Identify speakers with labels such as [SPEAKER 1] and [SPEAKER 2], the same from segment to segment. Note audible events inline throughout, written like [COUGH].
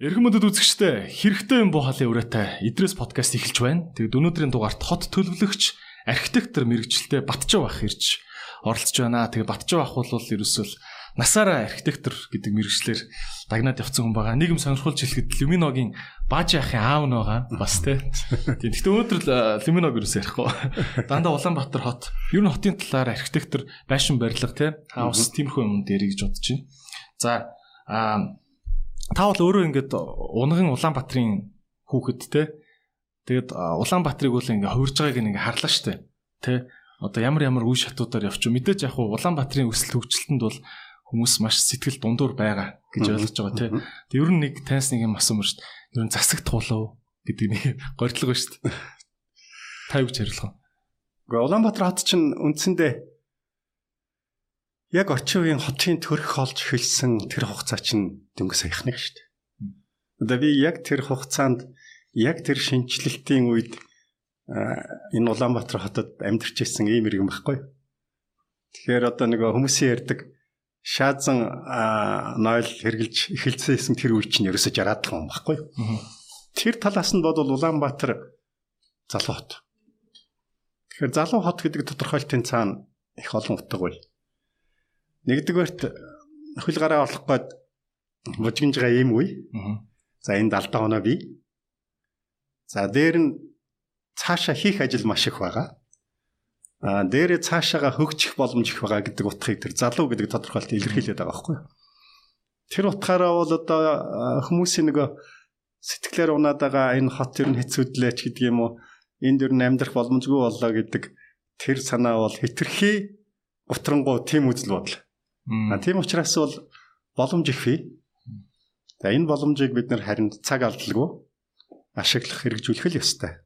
[SPEAKER 1] Эрхэм мөдөд үзэгчтэй хэрэгтэй юм буу халын үрээтэй Идрээс подкаст эхэлж байна. Тэгэд өнөөдрийн дугаарт хот төлөвлөгч архитектор мэрэгчлээ Батчаа бах ирж оролцож байна. Тэгээ Батчаа бах бол ерөөсөл насаараа архитектор гэдэг мэрэгчлэр дагнаад явцсан хүн байгаа. Нийгэм сонирхолж хэлэхэд Люминогийн Бааж яахын аав нь байгаа бас тий. Тийм. Гэхдээ өнөөдөр Люминог ерөөсөө ярихгүй. Дандаа Улаанбаатар хот. Ер нь хотын талаар архитектор байшин барилга тий. Хаус тиймэрхүү юм дээр гэж бодож байна. За аа та бол өөрөө ингээд унган Улаанбаатарын хүүхэд те. Тэгээд Улаанбаатарыг бол ингээ хувирж байгааг ингээ харлаа штэ. Тэ одоо ямар ямар үе шатуудаар явчих. Мэдээж яг Улаанбаатарын өсөлт хөгжилтөнд бол хүмүүс маш сэтгэл дундуур байгаа гэж ойлгож байгаа тий. Тэг ер нь нэг таньс нэг юм асуумар штт. Ер нь засаг туулав гэдэг нэг [LAUGHS] гордлого штт. Та юу гэж хариулах вэ?
[SPEAKER 2] Гэхдээ Улаанбаатар хот чинь үндсэндээ яг орчин үеийн хотын төрх олж эхэлсэн тэр хугацаа чинь дөнгө саяхныг шүү дээ. Одоо би яг тэр хугацаанд яг тэр шинжилэлтийн үед энэ Улаанбаатар хотод амьдарч ирсэн ийм иргэн байхгүй. Тэгэхээр одоо нэг хүмүүсийн ярьдаг шаазан нойл хэрглэж эхэлсэн тэр үе чинь ерөөсөж жараадах юм байхгүй. Тэр талаас нь бодвол Улаанбаатар залуу хот. Тэгэхээр залуу хот гэдэг тодорхойлтын цаана их олон утга бай. Нэгдүгээрт хөл гараа олох гээд мужигнж байгаа юм үе. За энэ 70 оноо би. За дээр нь цаашаа хийх ажил маш их байгаа. А дээрээ цаашаага хөгжих боломж их байгаа гэдэг утгыг тэр залуу гэдэг тодорхойлолт илэрхийлээд байгаа байхгүй юу? Тэр утгаараа бол одоо хүмүүсийн нөгөө сэтгэлээр унаад байгаа энэ хот ер нь хэцүүдлээч гэдэг юм уу? Энд ер нь амьдрах боломжгүй боллоо гэдэг тэр санаа бол хитрхи утрангуу тийм үзэл бодол. А тийм учраас бол боломж их бий. За энэ боломжийг бид нэр харин цаг алдалгүй ашиглах хэрэгжүүлэх л ёстой.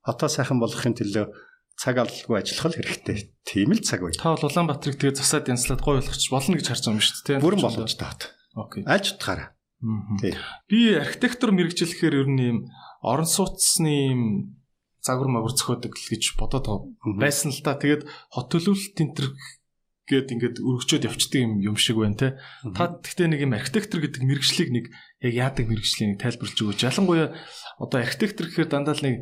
[SPEAKER 2] Хотоо сайхан болгохын төлөө цаг алдалгүй ажиллах л хэрэгтэй. Тийм л цаг бай.
[SPEAKER 1] Та бол Улаанбаатарыг тэгээ засаад янзлаад гой болгоч болно гэж харж байгаа юм шүү дээ.
[SPEAKER 2] Бүрэн боломжтой хот.
[SPEAKER 1] Окей.
[SPEAKER 2] Аль ч утгаараа.
[SPEAKER 1] Тий. Би архитектор мэрэгчлэхээр ер нь юм орон сууцны юм загвар магвар зохиодог л гэж бодоод байсан л та. Тэгээд хот төлөвлөлт энэ төр гээд ингээд өргөчөөд явцдаг юм юм шиг байна те. Та гэхдээ нэг юм архитектор гэдэг мэрэгжлийг нэг яг яадаг мэрэгжлийг тайлбарлаж өгөөч. Ялангуяа одоо архитектор гэхээр дандаа л нэг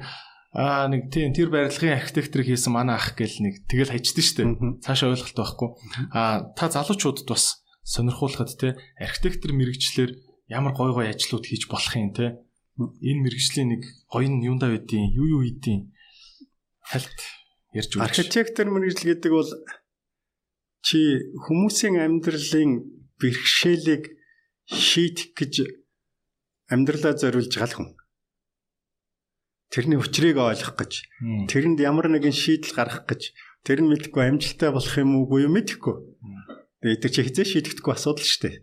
[SPEAKER 1] Аа нэг тийм тэр барилгын архитектор хийсэн манай ах гэл нэг тэгэл хайчдэн штэ. Цаашаа ойлголт байхгүй. Аа та залуучуудад бас сонирхуулахад те архитектор мэрэгчлэр ямар гой гой ажлууд хийж болох юм те. Энэ мэрэгжлийн нэг гоё нь юундаа байдیں۔ Юу юу хийдیں۔ Хальт ярьж
[SPEAKER 2] өгч. Архитектор мэрэгжил гэдэг бол чи хүмүүсийн амьдралын бэрхшээлийг шийдэх гэж амьдралаа зориулж гал хүн. Тэрний учрыг ойлгох гэж, тэрэнд ямар нэгэн шийдэл гаргах гэж, тэр нь мэдхгүй амжилттай болох юм уугүй юу мэдэхгүй. Тэгээд тэр чи хизээ шийдэхдэггүй асуудал шүү дээ.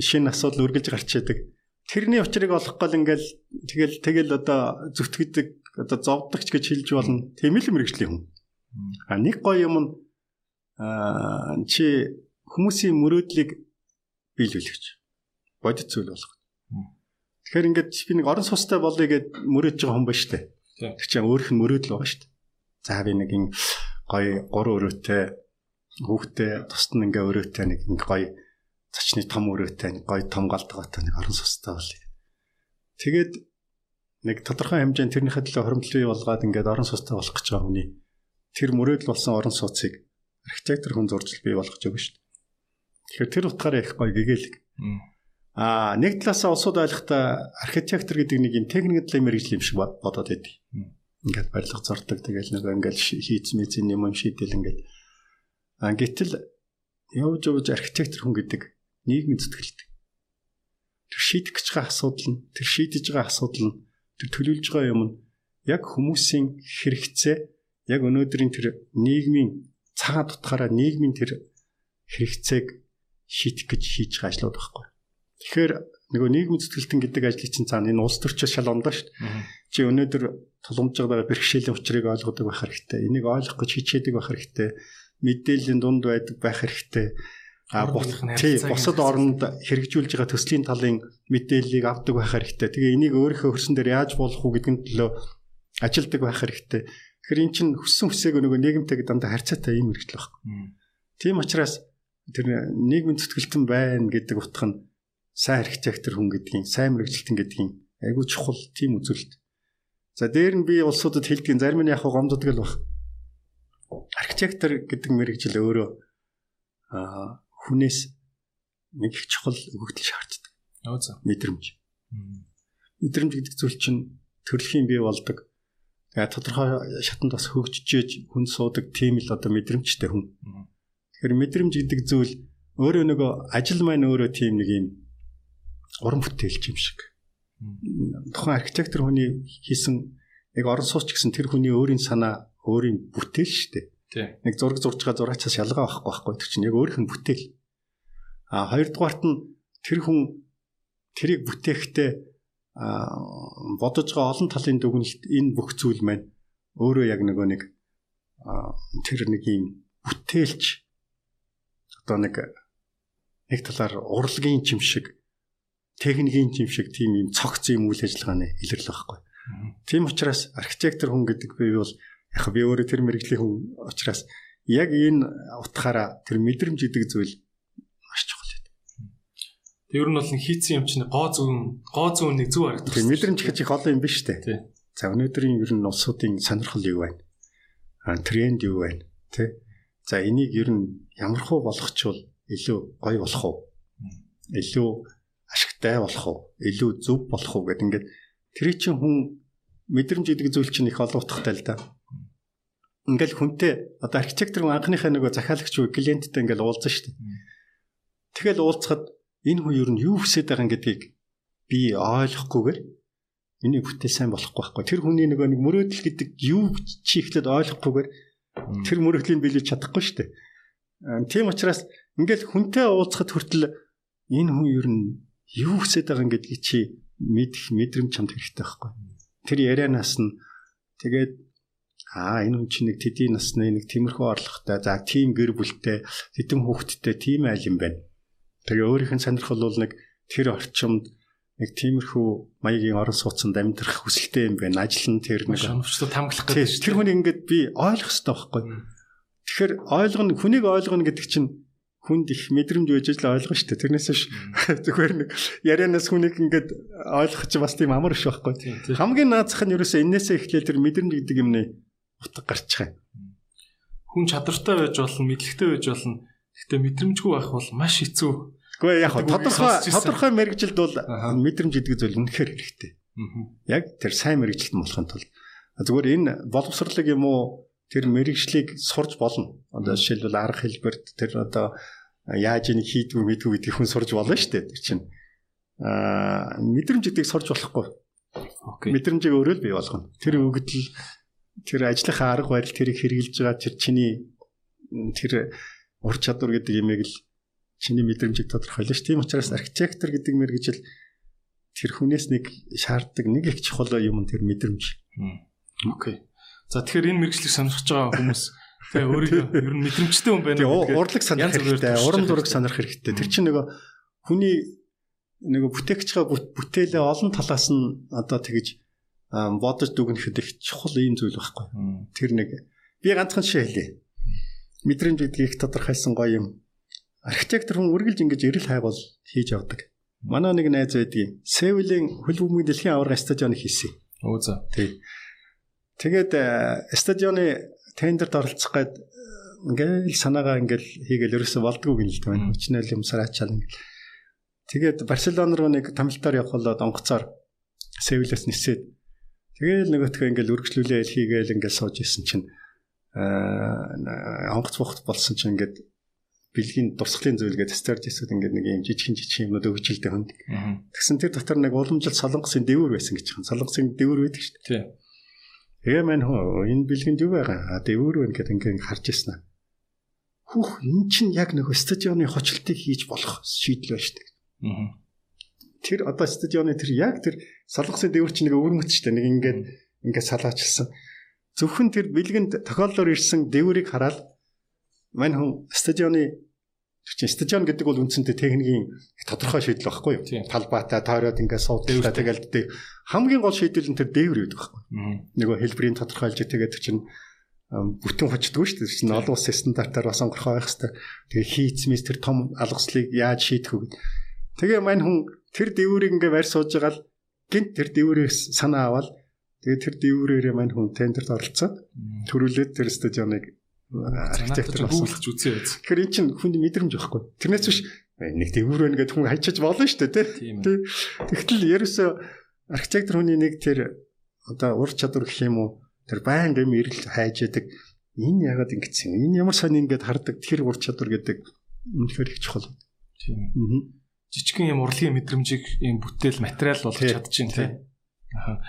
[SPEAKER 2] Шинэ асуудал үргэлж гарч идэг. Тэрний учрыг олох гол ингээл тэгэл тэгэл одоо зүтгэдэг одоо зовдогч гэж хэлж болно. Тийм л мэрэгжлийн хүн. А нэг гоё юм нь аа чи хүмүүсийн мөрөөдлийг биелүүлэгч бодит зүйл болгох. Тэгэхээр ингээд би нэг орон сустай болъё гэд мөрөөдж байгаа хүн ба штэ. Тэр чинь өөрөх нь мөрөөдөл байгаа штэ. За би нэг ин гоё гурван өрөөтэй хүүхдээ тусад нь ингээ өрөөтэй нэг ингээ гоё зочны том өрөөтэй нэг гоё том галтгаатай нэг орон сустай болъё. Тэгээд нэг тодорхой хэмжээнд тэрнийхээ төлөө хоримтлал бий болгоод ингээд орон сустай болох гэж байгаа хүний тэр мөрөөдөл болсон орон сууцыг архитектор хүн зуржил бий болгож өгнө шүү дээ. Тэгэхээр тэр утгаараа их гоё гэгээлэг. Аа нэг талаасаа улсууд ойлгохта архитектор гэдэг нэг юм техник талын мэрэгжил юм шиг бодоод байдаг. Ингээд барилга зурдаг тэгэл нэг ингээд хийц мэзэн юм юм шийдэл ингээд. Аа гэтэл явж явж архитектор хүн гэдэг нийгмийн зүтгэлтэй. Тэр шийдэх гэж байгаа асуудал нь, тэр шийдэж байгаа асуудал нь, тэр төлөвлөж байгаа юм нь яг хүмүүсийн хэрэгцээ, яг өнөөдрийн тэр нийгмийн цагаан тутгаараа нийгмийн тэр хэрэгцээг шийдэх гэж хийж байгаа ажлууд байхгүй. Тэгэхээр нөгөө нийгмийн зүтгэлтэн гэдэг ажлыг чинь цаана энэ улс төрчөөс шал ондоо шүү дээ. Чи өнөөдөр тулгамж байгаа бэрхшээлийн учрыг ойлгодог байх хэрэгтэй. Энийг ойлгох гэж хичээдэг байх хэрэгтэй. Мэдээллийн дунд байдаг байх хэрэгтэй. А бусад оронд хэрэгжүүлж байгаа төслийн талын мэдээллийг авдаг байх хэрэгтэй. Тэгээ энийг өөрийнхөө хөрсөн дээр яаж болох уу гэдгэн төлөө ажилдаг байх хэрэгтэй. Тэгэхээр эн чинь хүссэн хүсээгүй нөгөө нийгэмтэйг дандаа харьцаатай юм хэрэгжил байна. Тийм учраас тэр нийгмийн зүтгэлтэн байна гэдэг утга нь сайн архитектор хүн гэдгийг, сайн мэрэгчлэлтэн гэдгийг айгүй чухал тийм үзүүлэлт. За дээр нь би улсуудад хэлдгийн зарим нь яг гомддог л баг. Архитектор гэдэг мэрэгжил өөрөө аа хүнээс нэг их чухал өгөгдөл шаарддаг.
[SPEAKER 1] Оо за.
[SPEAKER 2] Мэдрэмж. Мэдрэмж гэдэг зүйл чинь төрөлхийн бий болдог Тэгээ тодорхой шатанд бас хөгжиж хүн суудаг тийм л одоо мэдрэмжтэй хүн. Тэгэхээр мэдрэмж гэдэг зүйл өөрөө нөгөө ажил маань өөрөө тийм нэг юм уран бүтээлч юм шиг. Тухайн архитектор хүний хийсэн яг орон сууч гэсэн тэр хүний өөрийн санаа өөрийн бүтээл шүү дээ. Нэг зураг зурж байгаа зурагчаас ялгаа байхгүй байхгүй. Тэр чинь яг өөрийнх нь бүтээл. А хоёрдугаарт нь тэр хүн тэрийг бүтээхдээ бодож байгаа олон талын дүгнэлт энэ бүх зүйл маань өөрөө яг нөгөө нэг тэр нэг юм бүтээлч одоо нэг нэг талаар урлагийн чим шиг техникийн чим шиг тийм юм цогц юм үйл ажиллагааны илэрлэл байхгүй. Тийм учраас архитектор хүн гэдэг би бол яг би өөрөө тэр мэрэгжлийн хүн учраас яг энэ утгаараа тэр мэдрэмж гэдэг зүйл маш чухал
[SPEAKER 1] Тэг ер нь бол хийцэн юм чинь гоо зүүн гоо зүүн нэг зүг харагдах.
[SPEAKER 2] Тэг мэдрэмж их их олон юм биш үү?
[SPEAKER 1] Тий.
[SPEAKER 2] За өнөөдрийн ер нь улсуудын сонирхол юу байна? А тренд юу байна? Тэ? За энийг ер нь ямар хуу болгочвол илүү гоё болох уу? Илүү ашигтай болох уу? Илүү зөв болох уу гэд ингээд тэр чинь хүн мэдрэмж гэдэг зүйл чинь их олон утгатай л да. Ингээл хүнтэй одоо архитектор анхныхаа нөгөө захиалагч уу клиенттэй ингээл уулзсан шүү дээ. Тэгэл уулзахад энэ хүн юу нь юу хүсэж байгаа гэдгийг би ойлгохгүйгээр миний бүтээл сайн болохгүй байхгүй. Тэр хүний нөгөө нэг мөрөөдөл гэдэг юу чи ихлэд ойлгохгүйгээр тэр мөрөгдлийг биелүүлж чадахгүй шүү дээ. Тийм учраас ингээл хүнтэй уулзахад хүртэл энэ хүн юу нь юу хүсэж байгаа гэдгийг чи мэдэх мэдрэмж чамд хэрэгтэй байхгүй. Тэр ярианаас нь тэгээд аа энэ хүн чинь нэг тэдийн насны нэг тиймэрхүү орлоготой за тийм гэр бүлтэй хэдэн хүүхэдтэй тийм айл юм байна Тэгээ өөрийнх нь сонирхол бол нэг тэр орчимд нэг тиймэрхүү маягийн орон сууцнд амьдрах хүсэлтэй юм байна. Ажил нь тэр нэг
[SPEAKER 1] шоновчтой тамглах гэдэг.
[SPEAKER 2] Тэр хүнийг ингээд би ойлгох хэрэгтэй байхгүй. Тэгэхээр ойлгоно хүнийг ойлгоно гэдэг чинь хүнд их мэдрэмж үйж л ойлгоно шүү дээ. Тэрнээс ш [LAUGHS] зүгээр нэг ярианаас хүнийг ингээд ойлгох чинь бас тийм амар ш байхгүй. Хамгийн наазах нь ерөөсөө энээсээ эхлээл тэр мэдрэмж гэдэг юмны утга гарчих юм.
[SPEAKER 1] Хүн чадвартай байж болно, мэдлэгтэй байж болно. Гэхдээ мэдрэмжгүй байх бол маш хэцүү
[SPEAKER 2] Гэхдээ яг тодорхой тодорхой мэрэгжилд бол мэдрэмж гэдэг зүйл үнэхээр хэрэгтэй. Яг тэр сайн мэрэгжилт болохын тулд зүгээр энэ боловсрлог юм уу тэр мэрэгжлийг сурж болно. Одоо жишээлбэл арга хэлбэрт тэр одоо яаж энийг хийдгүү мэдгүү гэдгийг хүн сурж болно шүү дээ. Тэр чинь аа мэдрэмж гэдгийг сурж болохгүй. Окей. Мэдрэмжийг өөрөө л бий болгоно. Тэр өгдөл тэр ажлынхаа арга барил тэрийг хэрэгжилж байгаа тэр чиний тэр ур чадвар гэдэг юмыг л чиний мэдрэмжийг тодорхойлно ш. Тийм учраас архитектор гэдэг мэрэгжил тэр хүнээс нэг шаарддаг нэг их чухал юм тэр мэдрэмж.
[SPEAKER 1] Окей. За тэгэхээр энэ мэрэгжлийг сонирхож байгаа хүмүүс [LAUGHS] тэгээ өөрийгөө ер нь мэдрэмжтэй хүн байна
[SPEAKER 2] гэдэг. Урлаг сонирх хэрэгтэй, уран зураг сонирх хэрэгтэй. Тэр чинь нөгөө хүний нөгөө бүтээгч байгаа бүтээлээ олон талаас нь одоо тэгж бодож дүгнэхэд их чухал юм зүйл байхгүй. Тэр нэг би ганцхан жишээ хэлье. Мэдрэмж гэдгийг тодорхойлсон гоё юм архитектор хүн үргэлж ингэж эрэл хайгуул хийж явдаг. Манай нэг найз байдгийн Севилийн хөл бөмбөгийн дэлхийн аварга стадионыг хийсэн.
[SPEAKER 1] Оо за.
[SPEAKER 2] Тий. Тэгээд э, стадионы тендерт оролцох гээд ингээл санаагаа ингээл хийгээл ерөөсө болдгоо гин л дээ. Хүчнэл юм сараачаал ингээл. Тэгээд Барселона руу нэг тамилтаар явах болоод онгоцоор Севилээс нисээд тэгээл нөгөөтгөө ингээл үргэлжлүүлээ хийгээл ингээл сууж исэн чинь аа онгоц бухт болсон чинь ингээд бэлгийн дурсгалын зөвлөгөө стратегисүүд ингээд нэг юм жижигэн жижигэн юмнууд өгчилтэй хүнд. Тэгсэн тэр дотор нэг уламжлал солонгосын дэвүр байсан гэж байна. Солонгосын дэвүр байдаг шүү дээ. Тэгээ мань энэ бэлгэнд юу байгаа? А дэвүр байна гэдэг ингээд харж ирсэн. Хүүх эн чинь яг нэг стадионы хочлтыг хийж болох шийдэл байна шүү дээ. Тэр одоо стадионы тэр яг тэр солонгосын дэвүр чинь нэг өвөрмөц шүү дээ. Нэг ингээд ингээд салаачилсан. Зөвхөн тэр бэлгэнд тохиолдоор ирсэн дэвүрийг хараад мань хүн стадионы чинь стадион гэдэг бол үндсэндээ техникийн тодорхой шийдэл байхгүй юу? Талбайтай тойроод ингээд суудлаа тэгэл дээ. Хамгийн гол шийдэл нь тэр дээвэр байдаг байхгүй. Нөгөө хэлбэрийн тодорхойлж тэгээд чинь бүтэн хочдгүй шүү дээ. Чинь олон улсын стандартаар бас онгорхой байх хэвээр. Тэгээ хийцмээс тэр том алгаслыг яаж шийдэх вэ? Тэгээ мань хүн тэр дээврийг ингээ барь сууж байгаа л гинт тэр дээврээс санаа аваад тэгээ тэр дээврээрээ мань хүн тендерт оролцоод төрүүлээд тэр стадионыг
[SPEAKER 1] архитектор гуйлах үзье.
[SPEAKER 2] Тэгэхээр эн чинь хүнд мэдрэмж байхгүй. Тэрнээс биш нэг дэвүүр байна гэдээ хүн хайчиж болно шүү дээ тий. Тэгтэл ерөөсөө архитектор хүний нэг тэр одоо ур чадвар гэх юм уу тэр баян гэм ирэл хайж яадаг энэ ягаад ингэсэн энэ ямар сайн ингэж хардаг тэр ур чадвар гэдэг үнэхээр их чухал.
[SPEAKER 1] Тийм. Аа. Жижигхэн юм урлагийн мэдрэмжийг юм бүтээл материал болгож чадчихин тий. Аа.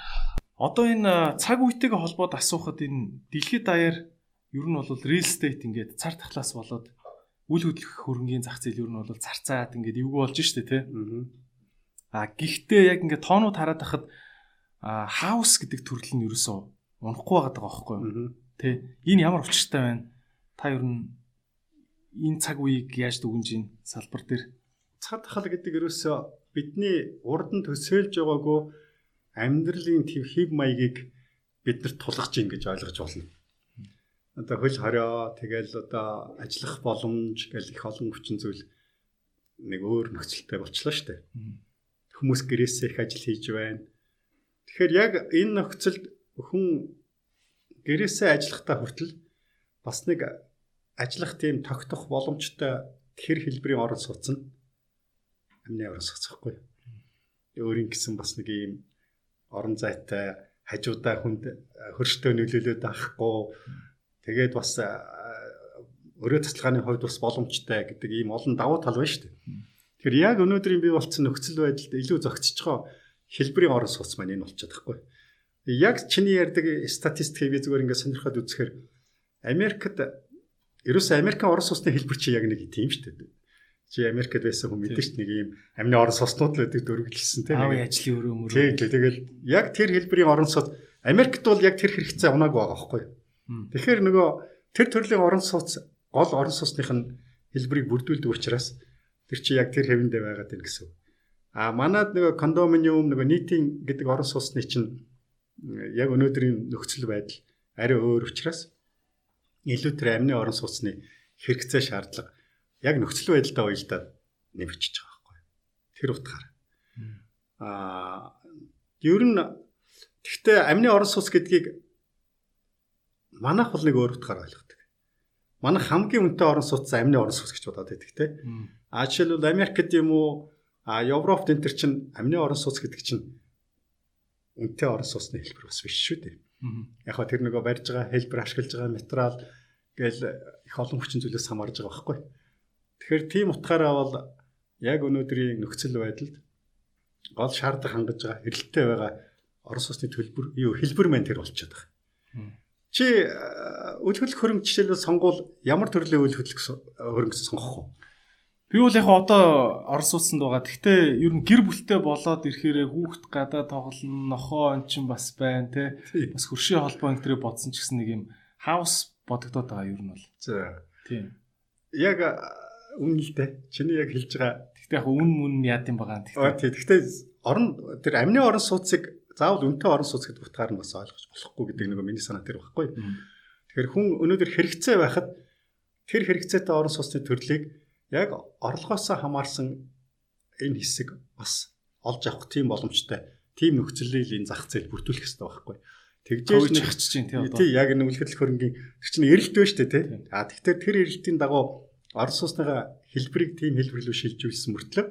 [SPEAKER 1] Одоо энэ цаг үетэйгээ холбоод асуухад энэ дэлхийд даяар ер нь бол real estate ингээд цар тахлаас болоод үл хөдлөх хөрөнгийн зах зээл ер нь бол зарцаад ингээд эвгүй болж штэ тий. Аа гэхдээ яг ингээд тоонууд хараад байхад хаус гэдэг төрөл нь ерөөсөө унахгүй байгаа байхгүй юу? Тий. Энэ ямар учиртай байна? Та ер нь энэ цаг үеийг яаж дүгнж ийн салбар дээр
[SPEAKER 2] цар тахал гэдэг ерөөсөө бидний урд нь төсөөлж байгаагүй амьдралын төв хев маягийг биднэрт тулгаж ийн гэж ойлгож болно одоо хөл хорио тэгэл одоо ажиллах боломж гэл их олон хүчин зүйл нэг өөр нөхцөлтэй болчлоо шүү дээ. Хүмүүс гэрээсээ их ажил хийж байна. Тэгэхээр яг энэ нөхцөлд хүн гэрээсээ ажиллахтаа хүртэл бас нэг ажиллах тийм тогтох боломжтой тэр хэлбэрийн орон сууц нь амны орон сууц гэхгүй. Өөрийн гэсэн бас нэг ийм орон зайтай хажуудаа хүнд хөрштэй нөлөөлөд авахгүй Тэгээд бас өрөө тасалгааны хувьд бас боломжтой гэдэг ийм олон давуу тал байна шүү дээ. Тэгэхээр яг өнөөдрийн бий болсон нөхцөл байдалд илүү байгаа хэлбэрийн орон сууц маань энэ болчиход байхгүй. Яг чиний ярьдаг статистикийг би зүгээр ингээд сонирхоод үзэхээр Америкт ерөөсөө Америкийн орон сууцны хэлбэр чи яг нэг тийм шүү дээ. Чи Америкт байсан хүн мэдэн ш нэг ийм амны орон сууцнууд л байдаг дөрвөлжсэн тийм.
[SPEAKER 1] Аавын ажлын өрөө мөрөө.
[SPEAKER 2] Тийм тэгэл яг тэр хэлбэрийн орон сууц Америкт бол яг тэр хэрэгцээ унааг байгаа байхгүй юу? Тэгэхээр нөгөө тэр төрлийн орон сууц гол орон сууцных нь хэлбэрийг бүрдүүлдэг учраас тэр чи яг тэр хэвэндээ байгаад байна гэсэн. А манад нөгөө кондоминиум нөгөө нийтийн гэдэг орон сууцны чинь яг өнөөдрийн нөхцөл байдал арай өөр учраас илүү тэр амны орон сууцны хэрэгцээ шаардлага яг нөхцөл байдалтай уялдаад нэмэгдэж байгаа байхгүй. Тэр утгаар. Аа ер нь гэхдээ амны орон сууц гэдгийг манайх бол нэг өөр утгаар ойлгодог. Манайх хамгийн үнэтэй орон сууц амны орон сууц гэж бодоод байдаг те. А жишээлбэл Америкт юм уу а Европт энэ төр чин амны орон сууц гэдэг чинь үнэтэй орон сууцны хэлбэр бас биш шүү дээ. Яг хаа тэр нөгөө барьж байгаа хэлбэр ашиглаж байгаа материал гээл их олон хүчин зүйлээс хамаарж байгаа байхгүй. Тэгэхээр тийм утгаараа бол яг өнөөдрийн нөхцөл байдалд гол шаардах хангаж байгаа хэрэлттэй байгаа орон сууцны төлбөр юу хэлбэр маань тэр болчиход байгаа. Чи э, үйл хөдлөх хөрөнгө жишээлбэл сонгуул ямар төрлийн үйл хөдлөх хөрөнгө сонгох вэ?
[SPEAKER 1] Би бол яг одоо орос улсанд байгаа. Гэхдээ ер нь гэр бүлтэй болоод ирэхээр хүүхд гадаа тоглоно, нохоо он чин бас байна те. Бас хөршийн холбоо энэ төрөй бодсон ч гэсэн нэг юм хаус бодогдоод байгаа ер нь бол.
[SPEAKER 2] За. Тийм. Яг үн л дээ. Чиний яг хэлж байгаа.
[SPEAKER 1] Гэхдээ яг үн мөн яад юм байгаа.
[SPEAKER 2] Гэхдээ орон тэр амны орон сууцыг заавал үнэтэй орон сууц гэдэг утгаар нь бас ойлгож болохгүй гэдэг нэг миний санаа тэр багхгүй. Тэгэхээр хүн өнөөдөр хэрэгцээ байхад тэр хэрэгцээтэй орон сууцны төрлийг яг орлогоосоо хамаарсан энэ хэсэг бас олж авах тийм боломжтой. Тийм нөхцөлийг энэ зах зээл бүрдүүлэх хэрэгтэй байхгүй.
[SPEAKER 1] Тэгжээж нэгч чинь тий одоо.
[SPEAKER 2] Тий яг энэ үлгэдэл хөрөнгийн тэр чинь эрэлт байна шүү дээ тий. А тэгэхээр тэр эрэлтийн дагуу орон сууцныхаа хэлбэрийг тийм хэлбэрлүү шилжүүлсэн мөртлөө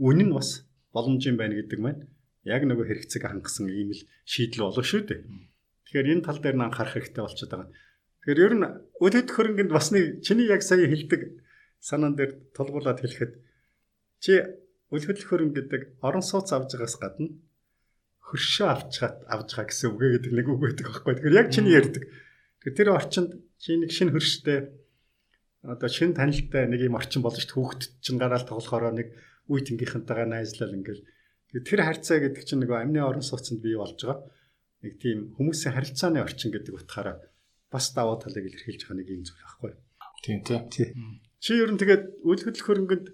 [SPEAKER 2] үнэн нь бас боломж юм байна гэдэг маань яг нөгөө хэрэгцээг хангасан ийм л шийдэл болов шүү дээ. Тэгэхээр энэ тал дээр нь анхаарах хэрэгтэй болчиход байгаа. Тэгэхээр ер нь өлөд хөрөнгөнд бас нэг чиний яг сая хэлдэг санаан дээр тулгуурлаад хэлэхэд чи өлөд хөрөнгө гэдэг орон сууц авж байгаас гадна хөршөө авчгаад авж байгаа гэсэн үг гэдэг нэг үг байдаг байхгүй. Тэгэхээр яг чиний ярьдаг. Тэгэхээр тэр орчинд чи нэг шинэ хөрштэй одоо шинэ танилтай нэг юм орчин болж хүүхэд чин гараал тоглохороо нэг үе тэнгийнхэнтэйгээ найзлал ингээл Тэр харьцаа гэдэг чинь нөгөө амны орон сууцнд бий болж байгаа нэг тийм хүмүүсийн харилцааны орчин гэдэг утгаараа бас даваа талыг илэрхийлж байгаа нэг юм зүйл байхгүй.
[SPEAKER 1] Тийм тий.
[SPEAKER 2] Чи ер нь тэгээд үйл хөдлөх хөрөнгөнд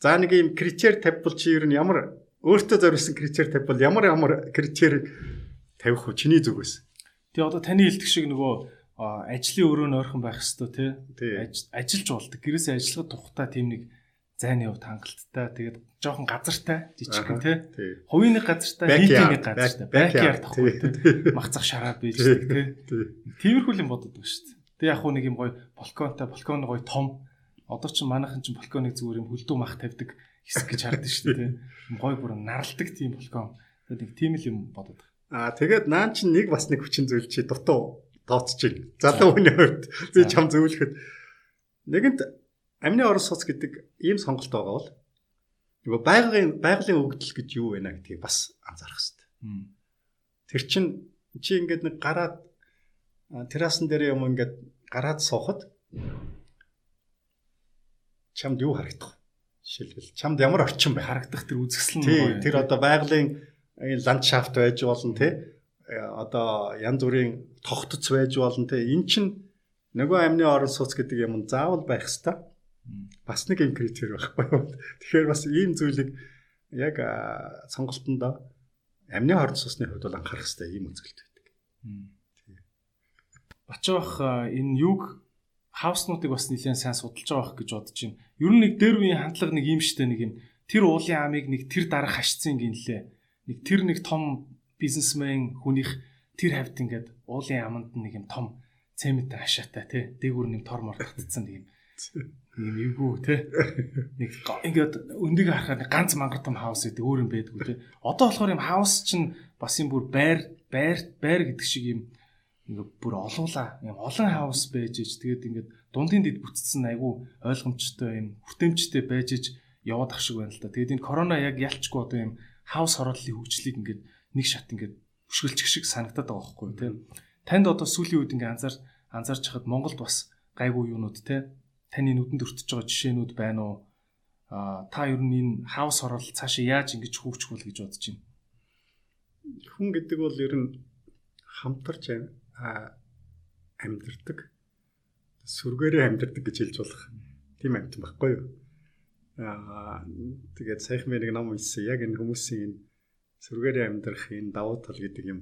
[SPEAKER 2] за нэг юм критерий тавьбал чи ер нь ямар өөртөө зориулсан критерий тавьбал ямар ямар критерий тавих вэ чиний зүгээс?
[SPEAKER 1] Тэгээ одоо таны хэлдэг шиг нөгөө ажлын өрөө нь ойрхон байх хэвээр тий. Ажиллаж болдог. Гэрээсээ ажиллахад тухтай тийм нэг зайны хувьд хангалттай. Тэгээд жоохон газартай жижигхэн тий. Хувийн нэг газартай, нийтийн нэг газартай. Бэкяард тахгүй тий. Махцах шараа бийждэг тий. Тиймэрхүү юм боддог шүү дээ. Тэг яг хуу нэг юм гоё балконтай, балкон гоё том. Одоо ч манайхан ч балконыг зүгээр юм хөлдөө мах тавьдаг хэсэг гэж хардаг шүү дээ тий. Гоё бүр наралдаг тийм балкон. Тэгээд нэг тийм л юм бодод.
[SPEAKER 2] Аа тэгээд наан чинь нэг бас нэг хүчин зүйл чи дутуу тооцчих. Залуу хүний хувьд би чам зөвлөхөд нэгэнт амны орон сууц гэдэг ийм сонголт байгаа бол нөгөө байгалийн байгалийн өгдөл гэж юу вэ гэдгийг бас анзаарах хэрэгтэй. Тэр чин чи ингээд нэг гараад террасан дээр юм ингээд гараад суухад чамд юу харагдах вэ? Жишээлбэл чамд ямар орчин бай
[SPEAKER 1] харагдах тэр үзэсгэлэн нь
[SPEAKER 2] тэр одоо байгалийн ландшафт байж болно тий. Э, одоо янз бүрийн тогтц байж болно те эн чин нөгөө амны орон сууц гэдэг юм заавал байх хэвээр бас нэг юм критерий байхгүй юу тэгэхээр бас ийм зүйлийг яг сонголтондоо амны орон сууцны хувьд бол анхаарах хэрэгтэй ийм үзэлт байдаг.
[SPEAKER 1] Бачаах энэ юг хауснуудыг бас нэлээд сайн судалж байгаа гэж бодож байна. Ер нь нэг дээр үеийн хандлага нэг юм штэ нэг юм тэр уулын амыг нэг тэр дарах хашцсан гинлээ. Нэг тэр нэг том бизнесмен хүнийх тэр хавьд ингээд уулын аманд нэг юм том цементтэй хашаатай тий дээгүүр нэг тор мор татцсан нэг юм юм эвгүй тий нэг ингээд өндийг харахад ганц мангар том хаус гэдэг өөр юм байдгүй тий одоо болохоор юм хаус чинь бас юм бүр байр байр байр гэдэг шиг юм ингээд бүр олуула юм олон хаус байж ич. Тэгээд ингээд дундын дэд бүтцсэн айгүй ойлгомжтой юм хүртээмжтэй байж ич яваад ах шиг байна л да. Тэгээд энэ корона яг ялчгүй одоо юм хаус хорооллын хөгжлийг ингээд нэг шат ингээд өшгөлчих шиг санагдаад байгаа байхгүй тийм. Танд одоо сүүлийн үед ингээд анзаар анзаарч хахад Монголд бас гайгүй юунууд те таны нүдэнд өртөж байгаа жишээнүүд байна уу? А та ер нь энэ хаус орол цаашаа яаж ингэж хөгжих вэ гэж бодож байна?
[SPEAKER 2] Хүн гэдэг бол ер нь хамтарч амьдэрдэг. Сүргээрээ амьдэрдэг гэж хэлж болох тийм амьтан байхгүй юу? Аа тэгээд сайхан би нэг ном уншсан. Яг энэ хүмүүсийн энэ сүргээрээ амьдрах энэ давуу тал гэдэг юм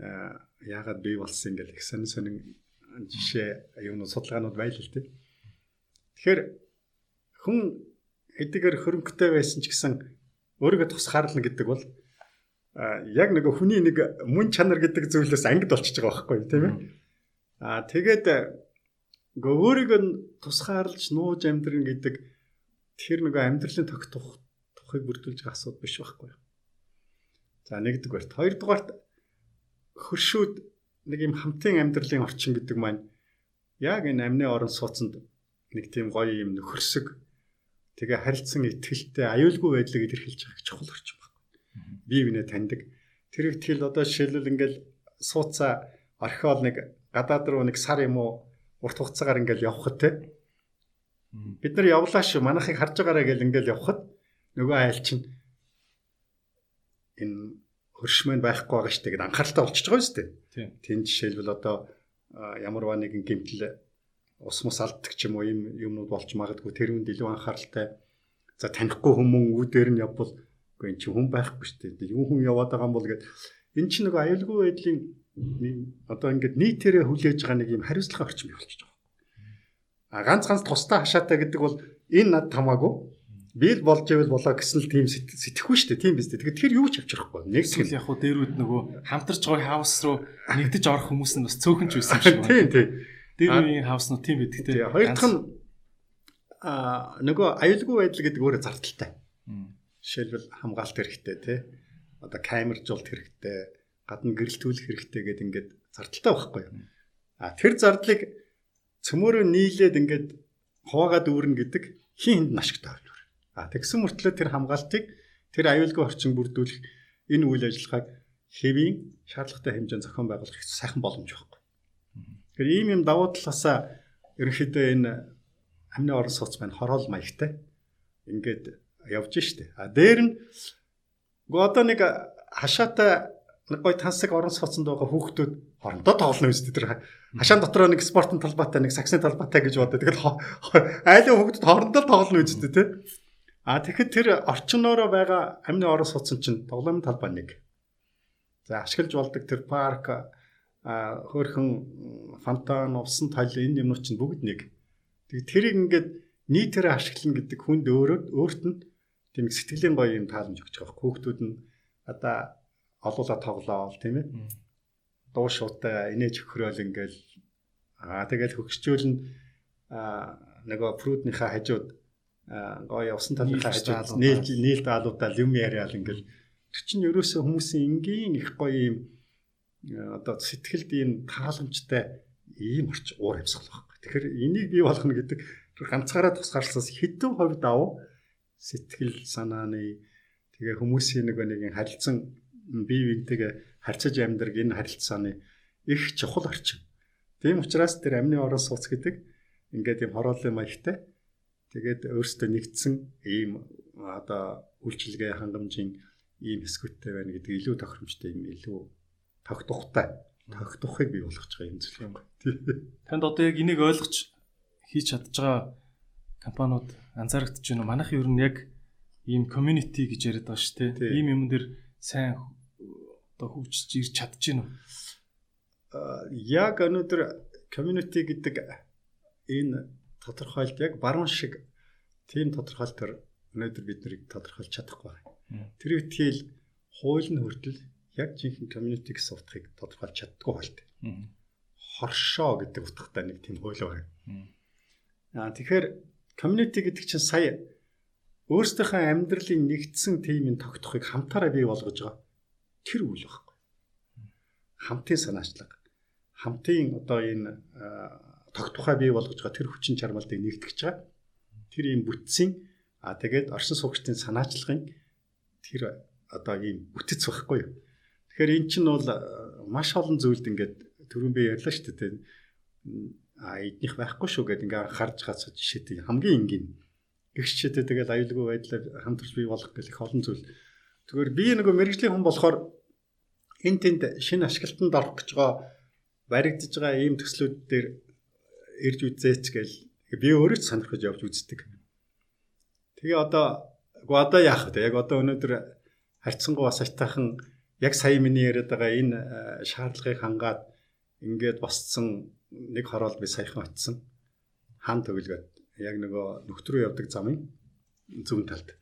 [SPEAKER 2] яагаад бий болсон ингээл их сонин сонин жишээ юунууд судалгаанууд байл л дээ. Тэгэхээр хүн эдгээр хөрөнгөтэй байсан ч гэсэн өөрийгөө тусгаарлана гэдэг бол яг нөгөө хүний нэг мөн чанар гэдэг зүйлээс ангид болчихж байгаа байхгүй тийм ээ. Аа тэгээд өөрийгөө тусгаарлаж нууж амьдрын гэдэг тэр нөгөө амьдралын тогтох тухыг бүрдүүлж байгаа асуудал биш байхгүй. За нэгдэг барт. Хоёрдугаарт хөршүүд нэг юм хамтын амьдралын орчин гэдэг маань яг энэ амны орон сууцнд нэг тийм гоё юм нөхөрсөг тэгээ харилцсан ихтгэлтэй аюулгүй байдлыг илэрхийлж байгаа чухал орчин байна. Бие бинээ таньдаг. Тэр ихтгэл одоо жишээлбэл ингээл сууцаа орхиол нэг гадаад руу нэг сар юм уу урт хугацаагаар ингээл явхад те бид нар явлаа шүү манайхыг харж байгаарэ гэл ингээл явхад нөгөө айл чинь энэ хөршмөн байхгүй байгаа штэ гэд анхааралтай болчихж байгаа шүү дээ. Тийм жишээлбэл одоо ямарваа нэгэн гэмтэл ус мус алддаг ч юм уу ийм юмнууд болж магадгүй тэр үнд илүү анхааралтай. За танихгүй хүмүүс үүдээр нь явбал үгүй эн чинь хүн байхгүй шүү дээ. Юу хүн яваад байгаа юм бол гэд эн чинь нэг аюулгүй байдлын одоо ингээд нийтээрээ хүлээж байгаа нэг юм хариуцлага орчим болчихж байгаа. А ганц ганц тустай хашаатай гэдэг бол энэ над тамаагүй би л болж ивэл болоо гэсэн л тийм сэтгэхгүй шүү дээ. Тийм биз дээ. Тэгэхээр юу ч авчрахгүй.
[SPEAKER 1] Нэг л яг хуу дээрүүд нөгөө хамтарч байгаа хаус руу нэгдэж орох хүмүүс нь бас цөөхөн ч байсан шиг [LAUGHS]
[SPEAKER 2] байна. Тийм тийм.
[SPEAKER 1] Дээр үеийн хауснууд тийм байдаг те.
[SPEAKER 2] Хоёр дахь нь а нөгөө аюулгүй байдал гэдэг өөрөө зардалтай. Жишээлбэл хамгаалт хэрэгтэй те. Одоо камержуулт хэрэгтэй, гадна гэрэлтүүлэх хэрэгтэй гэдэг ингээд зардалтай байхгүй юу? А тэр зардлыг цөмөрөө нийлээд ингээд хуваагаад үүрнэ гэдэг хин хүнд ашигтай байна. А тэгсэн мөртлөө тэр хамгаалтыг тэр аюулгүй орчин бүрдүүлэх энэ үйл ажиллагааг хэвийн шаардлагатай хэмжээнд зохион байгуулах сайхан боломж байхгүй. Тэгэхээр ийм юм давуу талаасаа ерөнхийдөө энэ амны орон сууц маань хороол маягтай ингээд явж штэ. А дээр нь одоо нэг хашаатай нэг гой тансаг орон сууцанд байгаа хүүхдүүд хоорондоо тоглоно үстэй тэр хашаан дотроо нэг спортын талбайтай нэг саксны талбайтай гэж боддог. Тэгэл айлын хүүхдүүд хоорондоо тоглоно үстэй те. А тэгэхэд тэр орчноороо байгаа амны орон сууцсан чинь тоглоомын талбай нэг. За ашиглаж болдог тэр парк а хөөрхөн фонтан, усан тал энэ юмнууд чинь бүгд нэг. Тэгээ тэрийг ингээд нийтээр ашиглана гэдэг хүнд өөрөө өөрт нь тийм сэтгэлийн гоё юм тааламж өгч байгаа. Хүүхдүүд нь одоо олуула тоглоол тийм ээ. Дуу шуутай инээж хөхрөөл ингээл аа тэгэл хөгсчөөл нь нөгөө фрутныхаа хажууд гоё усан талынхаа хажууд нээлж нээлт аалуудаа юм яриад ингээл тэр чинь ерөөсөө хүмүүсийн энгийн их гоё юм одоо сэтгэлд ийм тааламжтай ийм орч уур амьсгал байхгүй. Тэгэхээр энийг бий болгоно гэдэг ганцаараа тусгаарласаас хэдэн хувьд ав сэтгэл санааны тэгээ хүмүүсийн нэг харилцан бие биентэйгээ харьцаж амьдрах энэ харилцааны их чухал орчин. Тийм учраас тэр амны орон сууц гэдэг ингээд юм хорооллын маягтай тэгээд өөрсдөө нэгдсэн ийм одоо үйлчилгээ хангамжийн ийм хэсгүүдтэй байна гэдэг илүү тохиромжтой юм илүү тогтохтой тогтохыг бий болгож байгаа юм зүйл юм. [LAUGHS]
[SPEAKER 1] Танд одоо яг энийг ойлгож хийж чадж байгаа компаниуд анзаарэгдэж байна уу? Манайх ер нь яг ийм community гэж яриад байгаа шүү дээ. Ийм юм дээр сайн одоо хөгжиж ирч чадж гин үү?
[SPEAKER 2] Яг өнөөдөр community гэдэг энэ тодорхойлт яг баруун шиг тийм тодорхойлт төр өнөөдөр бид нарыг тодорхойлж чадахгүй байна. Тэр үтгэл хууль нь хүртэл яг жинхэнэ community гэсэн утгыг тодорхойлж чаддгүй хуулт. Хоршоо гэдэг утгатай нэг тийм хууль байна. Аа тэгэхээр community гэдэг чинь сая өөрсдийнхөө амьдралын нэгдсэн тимийн тогтохыг хамтаараа бий болгож байгаа тэр үйл байхгүй. Хамтын санаачлага, хамтын одоо энэ тогтухай бий болгож байгаа тэр хүчин чармайлтыг нэгтгэж байгаа. Тэр ийм бүтцийн а тэгээд оршин суугчдын санаачлагын тэр одоо ийм бүтэц байхгүй юу. Тэгэхээр эн чинь бол маш олон зүйлд ингээд түрүүн би ярьлаа шүү дээ. А эднийх байхгүй шүү гэдээ ингээ харж хацаж жишээтэй хамгийн энгийн гэгччээтэй тэгэл аюулгүй байдлаар хамтарч бий болох гэх их олон зүйл Тэгвэл би нөгөө мэрэгжлийн хүн болохоор энэ тэнд шинэ ашиглалтанд орох гэж байгаа баригдаж байгаа ийм төслүүд дээр ирж үзээч гээл би өөрөө ч сонирхож явж үздэг. Тэгээ одоо гоо одоо яах вэ? Яг одоо өнөөдөр харьцангуй бас айтайхан яг сая миний яриад байгаа энэ э, шаардлагыг хангаад ингээд босцсон нэг хороол би саяхан очсон. Хан төвлөгөөд яг нөгөө нөхдрөө явдаг замын зүүн талд.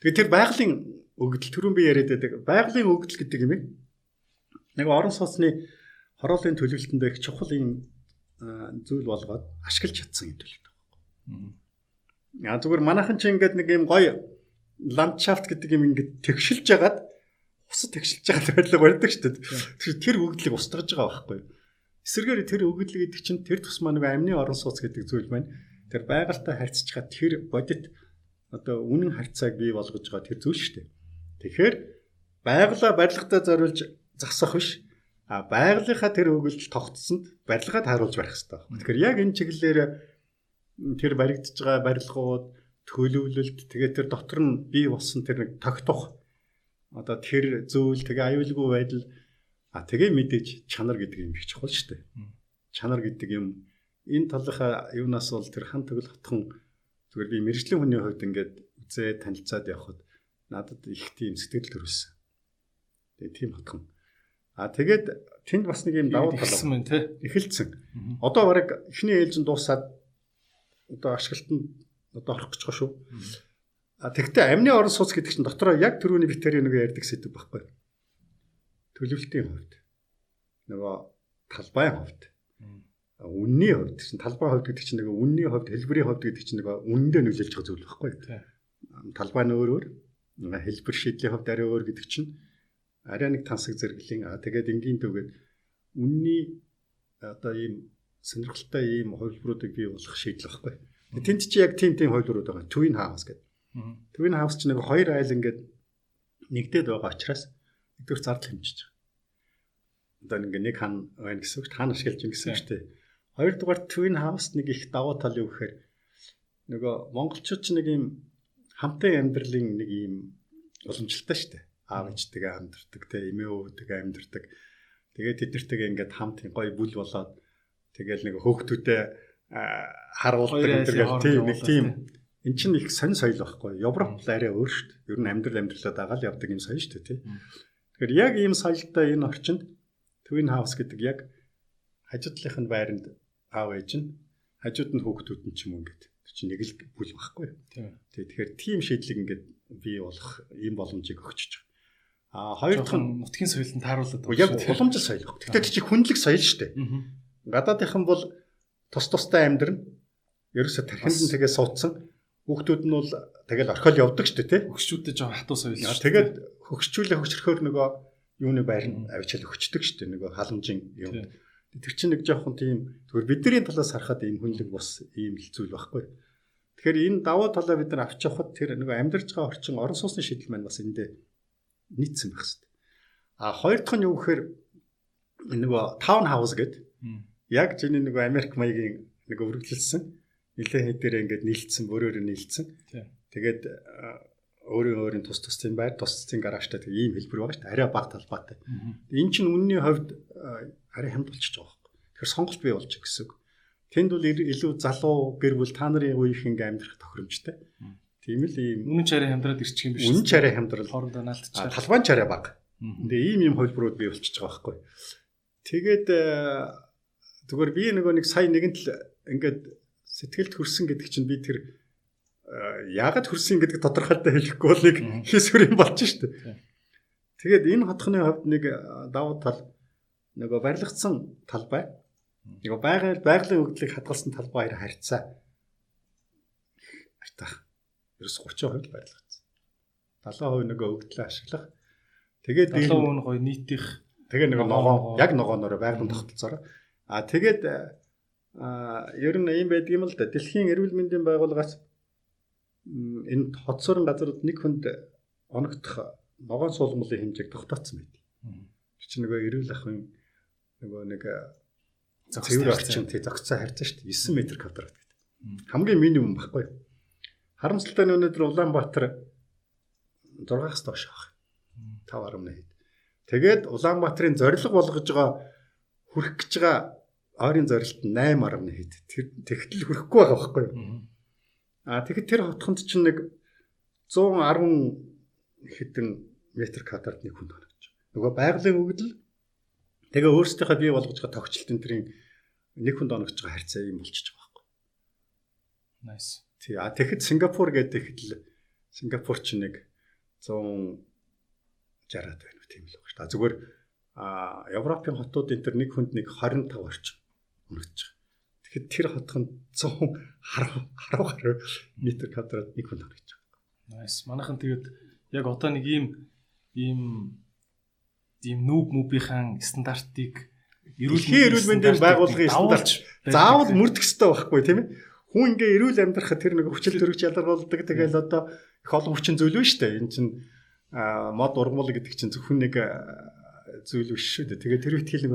[SPEAKER 2] Тэгээ тэр байгалийн өгдөл түрүүн би яриад байдаг. Байгалийн өгдөл гэдэг юм нэг орон сууцны хорооллын төлөвлөлтөнд их чухал юм зүйл болгоод ашиглаж чадсан юм төлөвлөлт байхгүй. Аа зүгээр манайхан ч ингээд нэг юм гоё ландшафт гэдэг юм ингээд тэгшилж ягаад усад тэгшилж байгаа байдлаар барьдаг шүү дээ. Тэр өгдлийг устгаж байгаа байхгүй. Эсвэргээр тэр өгдөл гэдэг чинь тэр тусмаа нэг амны орон сууц гэдэг зүйл байна. Тэр байгальтай харьцаж байгаа тэр бодит одоо үнэн харьцааг бий болгож байгаа тэр зүйл шүү дээ. Тэгэхээр байгалаа барилгатай зориулж засах биш а байгалийнхаа тэр өгүүлж тогтсонд барилгаад харуулж барих хэрэгтэй. Тэгэхээр яг энэ чиглэлээр тэр баригдаж байгаа барилгууд төлөвлөлт тэгээд тэр дотор нь бий болсон тэр нэг тогтох одоо тэр зүйл тэгээ аюулгүй байдал а тэгээ мэдээж чанар гэдэг юм их чухал шүү дээ. Чанар гэдэг юм энэ талынхаа юунаас бол тэр хан төгөл хотхон Зүгээр би мэрэгжлийн хүний хувьд ингээд үзээ танилцаад явхад надад их тийм сэтгэл төрүүлсэн. Тэгээ тийм хотхон. А тэгээд тэнд бас нэг юм давуу тал
[SPEAKER 1] байна тий.
[SPEAKER 2] Эхэлсэн. Одоо бараг эхний ээлжин дуусаад одоо ашиглалтанд одоо орох гэж байгаа шүү. А тэгвэл амны орон сууц гэдэг чинь дотроо яг түрүүний битэрийн нэг ярьдаг сэдв байхгүй. Төлөвлөлтийн хувьд. Нөгөө талбайн хувьд үнний хувьд чинь талбай хувьд гэдэг чинь нэг үнний хувьд хэлбэрийн хувьд гэдэг чинь нэг үнэндээ нөлөөлж байгаа зүйл байхгүй. Талбай нь өөр өөр. Хэлбэр шийдлийн хувьд арай өөр гэдэг чинь арай нэг тансаг зэрэглэлийн аа тэгээд энгийн төвгээд үнний одоо ийм сонирхолтой ийм хувилбаруудыг бий болгох шийдэл байхгүй. Тэнд чи яг тийм тийм хувилбарууд байгаа. Twin House гэдэг. Twin House чинь нэг хоёр айл ингээд нэгдээд байгаа учраас нэгдүгээр зардал хэмжиж байгаа. Одоо ингээ нэг хан байна гэсэн үг, хаан ашиглаж юм гэсэн үг шүү дээ. Хоёрдугаар Twin House нэг их давуу тал юу гэхээр нөгөө монголчууд ч нэг юм хамтын амьдралын нэг юм уламжлалтай шүү дээ. аав ээжтэйгээ хамтардаг те эмээ өвдөйгээ амьдардаг. Тэгээд тэднэртэйгээ ингээд хамт гоё бүл болоод тэгэл нэг хөөхтүүтэй харуулдаг гэдэг тийм нэг тийм эн чинь их сонь соёл байхгүй. Европ л арай өөр шүү дээ. Ер нь амьдрал амьдралаа дагаад явдаг юм соёл шүү дээ тий. Тэгэхээр яг ийм соёлтой энэ орчинд Twin House гэдэг яг хажуудлынх нь байранд аав ээж нь хажууд нь хүүхдүүд нь ч юм уу ингээд чинь нэг л бүл байхгүй. Тийм. Тэгэхээр тийм шийдлийг ингээд бий болох ийм боломжийг өгч байгаа. А хоёр дахь нь
[SPEAKER 1] нутгийн соёлд тааруулдаг.
[SPEAKER 2] Яг уламжлал соёл. Гэхдээ чи хүнлэг соёл шүү дээ. Гадаадынхан бол тус тустай амьдрна. Ерөөсө тархинд нь тэгээ суудсан. Хүүхдүүд нь бол тэгэл орхиол явдаг шүү дээ, тий?
[SPEAKER 1] Хөгшчүүдэд жоо хатуу соёл шүү.
[SPEAKER 2] Тэгээд хөгшчүүлээ хөгшрөхөөр нөгөө юуны байрны авчаал өгчдөг шүү дээ. Нөгөө халамжийн юм. Тэр чинь нэг жоохон тийм зүгээр бидний талаас харахад ийм хүнлэг бус ийм л зүйл байхгүй. Тэгэхээр энэ даваа талаа бид нар авч явахад тэр нөгөө амьдарч байгаа орчин орон сууцны шийдэл маань бас эндээ нийцсэн байх хэрэгтэй. А хоёр дахь нь юу гэхээр нөгөө таун хаус гэдэг яг чиний нөгөө Америк маягийн нэг өргөжлөлсөн нэлээд хэдээрээ ингээд нийлцсэн бөрөөр нийлцсэн. Тэгээд өөрийн өөрийн тус тусцын байр, тус тусцын гаражтай тэг ийм хэлбэр байгаа шүү дээ. Арай бага талбайтай. Энэ чинь үнний хувьд арай хямд болчихж байгаа байхгүй. Тэгэхээр сонголт бий болж гэсэн үг. Тэнд бол илүү залуу гэр бүл та нарын үеийнх ингээ амьдрах тохиромжтой. Тийм л ийм
[SPEAKER 1] үнэн чараа хямдраад ирчих юм биш.
[SPEAKER 2] Үнэн чараа хямдрал
[SPEAKER 1] хоорондоо наалтчихсан.
[SPEAKER 2] Талбайн чараа бага. Тэгээ ийм ийм хөлбөрүүд бий болчихж байгаа байхгүй. Тэгээд зүгээр би нөгөө нэг сая нэгэнт л ингээд сэтгэлд хөрсөн гэдэг чинь би тэр яагаад хөрсөн гэдэг тодорхойлтоо хэлэхгүй бол нэг хийсвэр юм болж штэ. Тэгээд энэ хотхны хувьд нэг давуу тал нөгөө барилгацсан талбай нөгөө байгаль байгалийн өгдлийг хадгалсан талбай хоёр харьцаа айтах. Ерөөс 30% барилгацсан. 70% нөгөө өгдлөө ашиглах.
[SPEAKER 1] Тэгээд 70% нь гоё нийтих
[SPEAKER 2] тэгээ нөгөө ногоо яг ногооноор байгалийн тогтолцоороо а тэгээд а ер нь ийм байдаг юм л да. Дэлхийн эрүүл мэндийн байгууллагаас энэ хоцорон газрууд нэг хүнд оногдох ногоон суулгамлын хэмжээг тогтооцсон байдаг. Тэр чинь нөгөө эрүүл ахын нөгөө нэг цэвэр орчин тий зогцоо харьцаа шүү дээ 9 м квадрат гэдэг. Хамгийн минимум баггүй. Харамсалтай нь өнөөдөр Улаанбаатар 6-аас доош. 5.1 хэд. Тэгээд Улаанбаатарын зорилго болгож байгаа хүрэх гэж байгаа ойрын зорилт нь 8.1 хэд. Тэр тэгтэл хүрэхгүй байгаа байхгүй юу? А тэгэхэд тэр хотхонд чинь нэг 110 хэдэн метр квадрат нэг хүнд оногдож байгаа. Нөгөө байгалийн өгдөл тэгээ өөрсдийнхөө бий болгож байгаа тогтчлт энтрийн нэг хүнд оногдож байгаа харьцаа юм болчихж байгаа байхгүй.
[SPEAKER 1] Nice.
[SPEAKER 2] Тий. А тэгэхэд Сингапур гэдэг л Сингапур чинь нэг 160-аад байна уу тийм л байгаа шүү дээ. Зүгээр а Европын хотууд энэ төр нэг хүнд нэг 25 орчим оногдож байгаа. Тэгэхэд тэр хотхон 100 харав харав харав метр квадрат нэг хүн харагдаж
[SPEAKER 1] байгаа. Nice. Манайхан тэгээд яг одоо нэг ийм ийм ийм нүүб мүбийнхэн стандартыг
[SPEAKER 2] эрүүл эрүүл мэндийн байгууллагын стандарт заавал мөрдөх ёстой байхгүй тийм ээ. Хүн ингээ эрүүл амьдрахад тэр нэг хүчил төрөгч ялгарулдаг тэгэл одоо их олон хүчин зүйл шүү дээ. Энэ чинь мод ургамал гэдэг чинь зөвхөн нэг зүйл биш шүү дээ. Тэгээ тэр ихтгэл нэг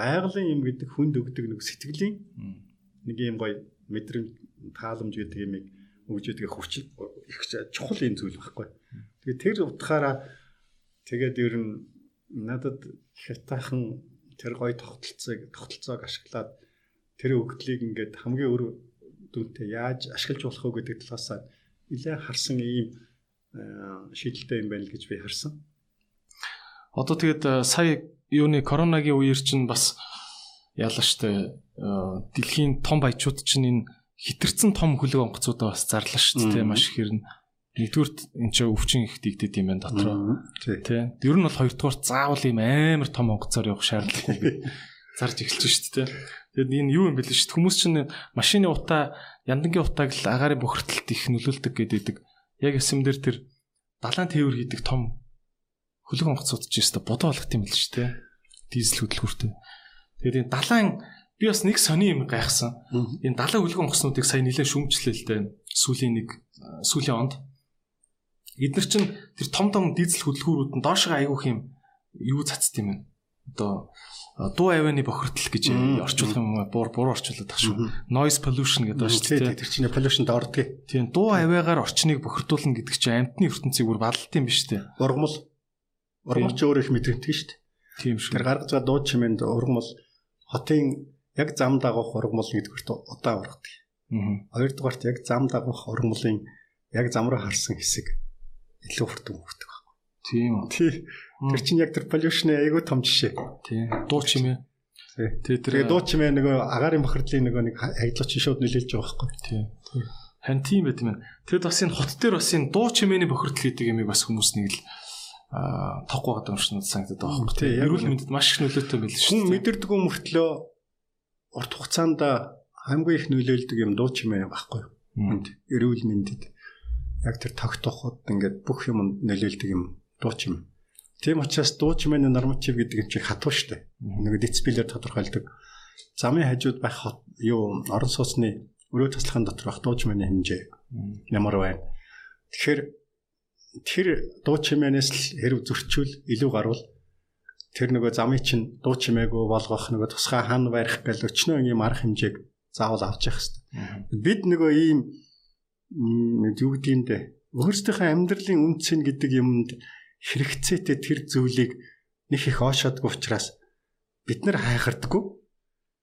[SPEAKER 2] байгалийн юм гэдэг хүнд өгдөг нэг сэтгэлийн нэг юм гоё мэдрэмж тааламж гэдэг юмыг өгж идэг хүч их чухал юм зүйл байхгүй. Тэгээ тэр утгаараа тэгээд ер нь надад хятаахан тэр гоё тогтолцоог тогтолцоог ашиглаад тэр өгдлийг ингээд хамгийн өр дүнтэй яаж ашиглаж болох вэ гэдэг талаас нэлээ харсан ийм шийдэлтэй юм байна л гэж би харсан.
[SPEAKER 1] Одоо тэгээд сая юуны коронагийн үеэр чинь бас яалаа штэ дэлхийн том баячууд чинь энэ хитэрсэн том хөлөг онгоцудаа бас зарлаа шүү дээ маш хэрнэ. Нэгдүгürt эн чинь өвчин их дигдэд юм байна дотроо. Тий. Ер нь бол хоёрдугаар заавал ийм амар том онгоцоор явах шаардлагагүй [LAUGHS] зарж эхэлж шүү дээ. Тэгэд энэ юу юм бэ л шүү дээ. Хүмүүс чинь машины утаа яндангийн утааг л агаарын бохирдолд их нөлөөлдөг гэдэг. Яг эсэм дээр тэр далайн тээвэр хийдэг том хөлөг онгоцууд ч ёстой бодоо болгох юм л шүү дээ. Дизель хөдөлгөөртэй. Тэгээд энэ далайн би бас нэг сони юм гайхсан. Энэ далайн хөлөг онгоцнуудыг сая нэлээд шүмжлээ л дээ. Сүүлийн нэг сүүлийн онд. Эдгээр чинь тэр том том дизель хөдөлгөөрүүд нь доошоо айгуух юм юу цацд юм бэ? Одоо дуу авианы бохирдол гэж орчуулах юм буур буур орчуулдаг шүү. Noise pollution гэдэг байна шүү
[SPEAKER 2] дээ. Тэр чинь pollution доордгийг.
[SPEAKER 1] Тийм дуу авиагаар орчныг бохирдуулна гэдэг чинь амьтны ертөнцийг бүр баллт юм биш үү?
[SPEAKER 2] Ургамал Ургамал ч өөрөө их мэдрэмтгий шүү дээ.
[SPEAKER 1] Тийм шүү.
[SPEAKER 2] Тэр гаргаж байгаа дуу чимээнд ургамал хотын яг зам дагах ургамал нэгдүгürt удаа ургадаг.
[SPEAKER 1] Аа.
[SPEAKER 2] Хоёрдугаарт яг зам дагах ургамлын яг зам руу харсан хэсэг илүү хурдан хөвдөг байхгүй.
[SPEAKER 1] Тийм үү.
[SPEAKER 2] Тий. Тэр чинь яг тэр полюшны айгүй том жишээ.
[SPEAKER 1] Тийм. Дуу чимээ.
[SPEAKER 2] Тий.
[SPEAKER 1] Тэр
[SPEAKER 2] дуу чимээ нөгөө агаарын бохирдлын нөгөө нэг хаягдлаач шууд нөлөөлж байгаа байхгүй.
[SPEAKER 1] Тийм. Харин тийм байт юм. Тэгэд бас энэ хот дээр бас энэ дуу чимээний бохирдол гэдэг юмыг бас хүмүүс нэг л аа тохгүй байгаа юм шиг санагдаад байгаа байхгүй.
[SPEAKER 2] Тий, яг
[SPEAKER 1] Эрүүл мэндэд маш их нөлөөтэй байл шүү
[SPEAKER 2] мэдэрдэг юм мөртлөө урт хугацаанд хамгийн их нөлөөлдөг юм дуу чимээ байхгүй.
[SPEAKER 1] Мм.
[SPEAKER 2] Хүнд эрүүл мэндэд яг тэр тогтооход ингээд бүх юм нөлөөлдөг юм дуу чимээ. Тийм учраас дуу чимээний норматив гэдэг юм чи хатуу штэ. Нэг децибелээр тодорхойлдог. Замын хажууд байх юу орон сууцны өрөө таслахын дотор байх дуу чимээний хэмжээ ямар байна. Тэгэхээр тэр дуу чимээнээс л хэрв зөрчүүл илүү гарвал тэр нөгөө замыг чинь дуу чимээгүй болгох нөгөө тусгай хан барих гэл өчнөө ийм арга хэмжээг заавал авч явах хэрэгтэй. Бид нөгөө ийм юу гэдэг юм бэ? Өөрсдийнхөө амьдралын үнцэн гэдэг юмд хэрэгцээтэй тэр зүйлийг нэг их оошоодгүй учраас бид нар хайхардаггүй.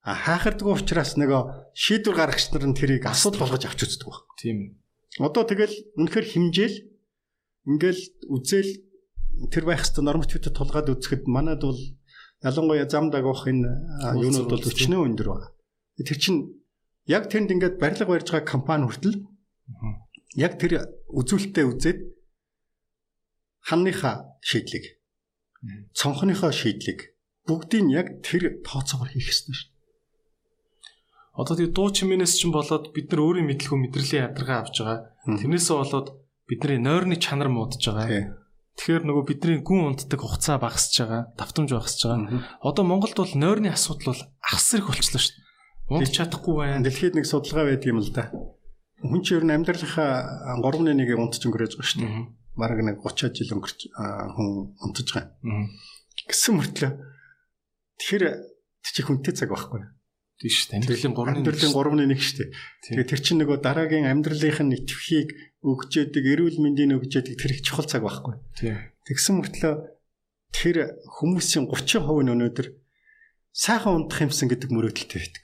[SPEAKER 2] А хайхардаггүй учраас нөгөө шийдвэр гаргагч нар нь тэрийг асуудал болгож авч үздэг баг.
[SPEAKER 1] Тийм.
[SPEAKER 2] Одоо тэгэл үнэхэр химжээл ингээл үзэл тэр байх хэвээр нормативтэй тулгаад үзэхэд манад бол ялангуяа зам дагуулах энэ юунууд бол өчнөө өндөр байна. Тэр чинь яг тэнд ингээд барилга барьж байгаа компани хүртэл яг тэр үзүүлэлтээ үзээд ханныхаа шийдлийг цонхныхоо шийдлийг бүгдийг яг тэр тооцоогоор хийх ёстой шүү.
[SPEAKER 1] Одоо тэгээ дуу чимээнээс чинь болоод бид нар өөрийн мэдлэгөө мэдрэлийн ядаргаа авч байгаа. Тэрнээсээ болоод бидний нойрны чанар муудаж байгаа. Тэгэхээр нөгөө бидний гүн унтдаг хугацаа багасж байгаа, давтамж багасж байгаа. Одоо Монголд бол нойрны асуудал бол ахсар их болчихлоо шүү дээ. Унтж чадахгүй байна.
[SPEAKER 2] Дэлхийд нэг судалгаа байдаг юм л да. Хүн чинь ер нь амьдралынхаа 3.1-ийг унтж өнгөрөөж байгаа шүү дээ. Бараг нэг 30 жил өнгөрч хүн унтж байгаа. Гэсэн мөртлөө тэр чи хүнтэй цаг байхгүй.
[SPEAKER 1] Шүү дээ. Амьдралын 3-ны
[SPEAKER 2] Амьдралын 3.1 шүү дээ. Тэгээ тэр чинь нөгөө дараагийн амьдралынх нь итгэхийг өгч яадаг, эрүүл мэндийн өгч яадаг тэр их чухал цаг байхгүй. Тэгсэн мөртлөө тэр хүмүүсийн 30% нь өнөөдөр сайхан унтах юмсан гэдэг мөрөөдөлтэй байдаг.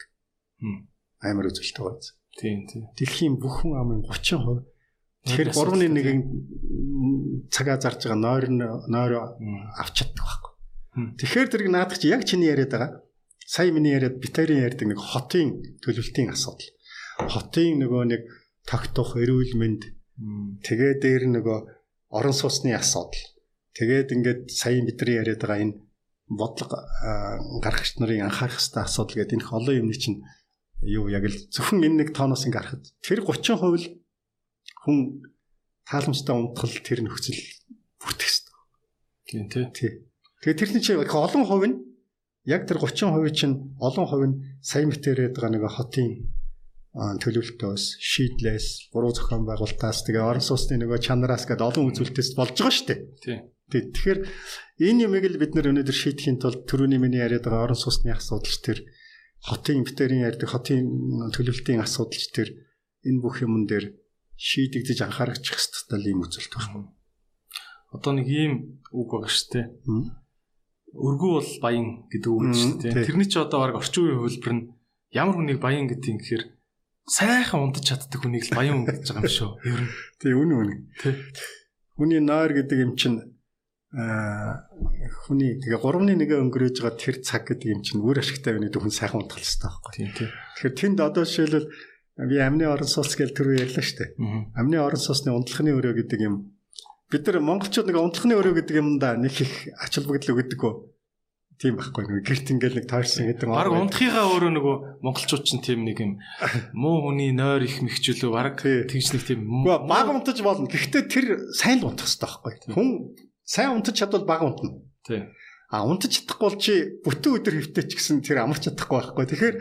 [SPEAKER 2] Амар үзэлтэй байна.
[SPEAKER 1] Тийм, тийм.
[SPEAKER 2] Дэлхийн бүхэн амын 30%. Тэгэхээр
[SPEAKER 1] Нойрны асуудалтай,
[SPEAKER 2] 3.1-ийн цагаа зарж байгаа нойр нь нойр авч чаддаг байхгүй. Тэгэхээр тэрийг наадах чи яг чиний яриад байгаа. Сая миний яриад битэрийн ярьдаг нэг хотын төлөвлөлтийн асуудал. Хотын нөгөө нэг тогтох эрүүл мэнд. Тэгээ дээр нөгөө орон сууцны асуудал. Тэгээд ингээд сая бидний яриад байгаа энэ бодлого гаргагч нарын анхаарах хэвээр асуудал гэдэг энэ олон юмны чинь юу яг л зөвхөн энэ нэг тооноос ингээд харахад тэр 30% л хүн тааламжтай унтгал тэр нөхцөл бүртгэх хэвээр.
[SPEAKER 1] Тийм, тийм.
[SPEAKER 2] Тий. Тэгээ тэрний чинь олон хувь нь яг тэр 30% чинь олон хувь нь сая мэтэрээд байгаа нэг хотын төлөвлөлтөөс, шийдлээс, буруу зохион байгуулалтаас тэгээ орон сууцны нөгөө чанараас гэдэг олон үзүүлэлтээс болж байгаа шүү дээ.
[SPEAKER 1] Тийм.
[SPEAKER 2] Тий. Тэгэхээр энэ юмыг л бид нар өнөөдөр шийдэхийн тулд түрүүний миний яриад байгаа орон сууцны асуудалч тэр хотын битэрийн ярьдаг хотын төлөвлөлтийн асуудалч тэр энэ бүх юмн дээр шийдэгдэж анхаарах хэвээр ийм үзэлт байна.
[SPEAKER 1] Одоо нэг ийм үг байгаа шүү дээ. Өргүү бол баян гэдэг үг шүү дээ. Тэрний чи одоо баг орчин үеийн хөлбөр нь ямар хүнийг баян гэдэг юм гэхээр сайхан унтаж чаддаг хүнийг л баян хүн гэж байгаа юм шүү. Ер нь.
[SPEAKER 2] Тий үнэн үнэн.
[SPEAKER 1] Тий.
[SPEAKER 2] Хүний нойр гэдэг юм чинь аа хүний тэгээ 3.1 өнгөрөөж байгаа тэр цаг гэдэг юм чинь үр ашигтай байна гэдэг хүн сайхан унтах хэрэгтэй байхгүй.
[SPEAKER 1] Тийм тийм.
[SPEAKER 2] Тэгэхээр тэнд одоо жишээлбэл би амны орон сууц гэж түрүү ярьлаа шүү дээ. Амны орон сууцны унтлахны өрөө гэдэг юм бид нар монголчууд нэг унтлахны өрөө гэдэг юмда нэг их ач холбогдол өгдөггүй. Тийм байхгүй нэг гэрт ингээл нэг тойрсон гэдэг
[SPEAKER 1] Баг унтахыгаа өөрөө нөгөө монголчууд чинь тийм нэг юм муу хүний нойр их мэгчлөө баг тэгж нэг тийм
[SPEAKER 2] Гэхдээ баг унтаж болно. Гэхдээ тэр сайн л унтах хэрэгтэй байхгүй. Хүн сайн унтаж чадвал баг унтна.
[SPEAKER 1] Тий.
[SPEAKER 2] А унтаж чадахгүй бол чи бүтэн өдөр хөвтэй ч гэсэн тэр амарч чадахгүй байхгүй. Тэгэхээр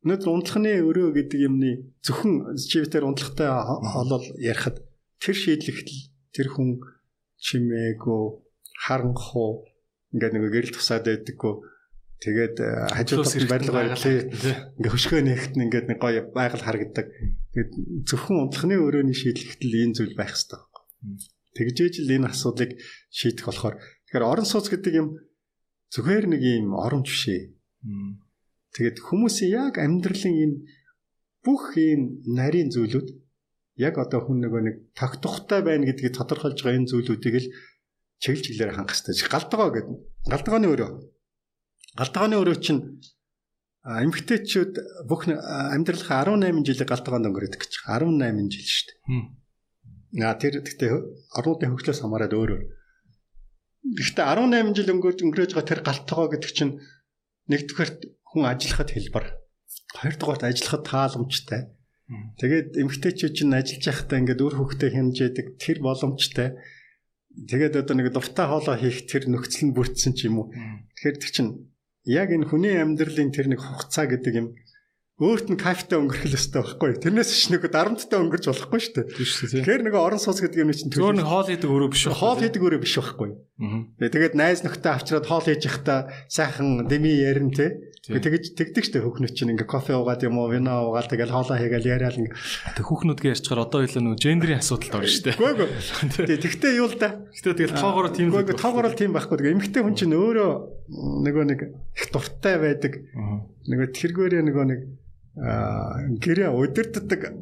[SPEAKER 2] өнөөдөр унтлахны өрөө гэдэг юмны зөвхөн живтер унтлахтай холол ярихад тэр шийдлэгтэл тэр хүн чимээгүй харанхуу ингээд нэг гэрэл тусаад байдаггүй тэгээд э, хажуу талд барилга барилаа ингээ хөшгөө нэгт нь ингээд нэг гоё байгаль харагддаг. Тэгээд зөвхөн унтлахны өрөөний шийдлэгтэл ийм зүйл байх хэрэгтэй.
[SPEAKER 1] Мм.
[SPEAKER 2] Тэгжээж л энэ асуудлыг шийдэх болохоор Тэгэхээр орон сууц гэдэг юм зүгээр нэг юм оромж биш ээ. Тэгээд хүмүүсийн яг амьдралын энэ бүх ийм нарийн зүйлүүд яг одоо хүн нөгөө нэг тогтохтой байна гэдгийг тодорхойлж байгаа энэ зүйлүүдийг л чиглэл чиглэлээр хангах хэрэгтэй. Галтгоо гэдэг. Галтгооны өрөө. Галтгооны өрөө чинь эмгтээчүүд бүх амьдралынхаа 18 жилийг галтгоонд өнгөрөөдөг гэж. 18 жил шүү дээ. Наа тэр гэхдээ орнуудын хөгжлөөс хамаарат өөр өөр. Гэхдээ 18 жил өнгөрөөж өнгөрөөж байгаа тэр галтгоо гэдэг чинь нэгдүгээр хүн ажиллахад хэлбэр. Хоёрдугаарт ажиллахад тааламжтай. Тэгээд эмгтээчүүд чинь ажиллаж байхдаа ингээд өр хөвгтэй хэмжээдэг тэр боломжтой. Тэгээд одоо нэг дуртай хоолоо хийх тэр нөхцөл нь бүрдсэн ч юм уу. Тэгэхээр тэр чинь яг энэ хүний амьдралын тэр нэг хугацаа гэдэг юм өөрт нь кайфтай өнгөрөх л өстэй байхгүй. Тэрнээс ч нэг дарамттай өнгөрч болохгүй шүү дээ. Тэгэхээр нэг орон сууц гэдэг юм чинь
[SPEAKER 1] зөвөр нэг хоол хийдэг өрөө биш
[SPEAKER 2] хоол хийдэг өрөө биш байхгүй. Тэгээд найз нөхдөд авчираад хоол хийж явахдаа сайхан деми ярин те. Тэгэж тэгдэг шүү дээ хөхнөч чинь ингээ кофе уугаад юм уу вино уугаад тэгэл хоолоо хийгээл яриад ингээ.
[SPEAKER 1] Тэг хөхнүүдгээ ярьчихаар одоо илүү нэг гендерийн асуудалд орно шүү дээ.
[SPEAKER 2] Үгүй ээ. Тэгтээ юу л да.
[SPEAKER 1] Тэгтээ тэгэл тоогоор тийм
[SPEAKER 2] үгүй тоогоор тийм байхгүй. Тэгээ эмгтэй хүн чинь өөрөө нөгөө нэг их дуртай байдаг. Нөгөө тэргээрээ нөгөө нэг гэрээ удирддаг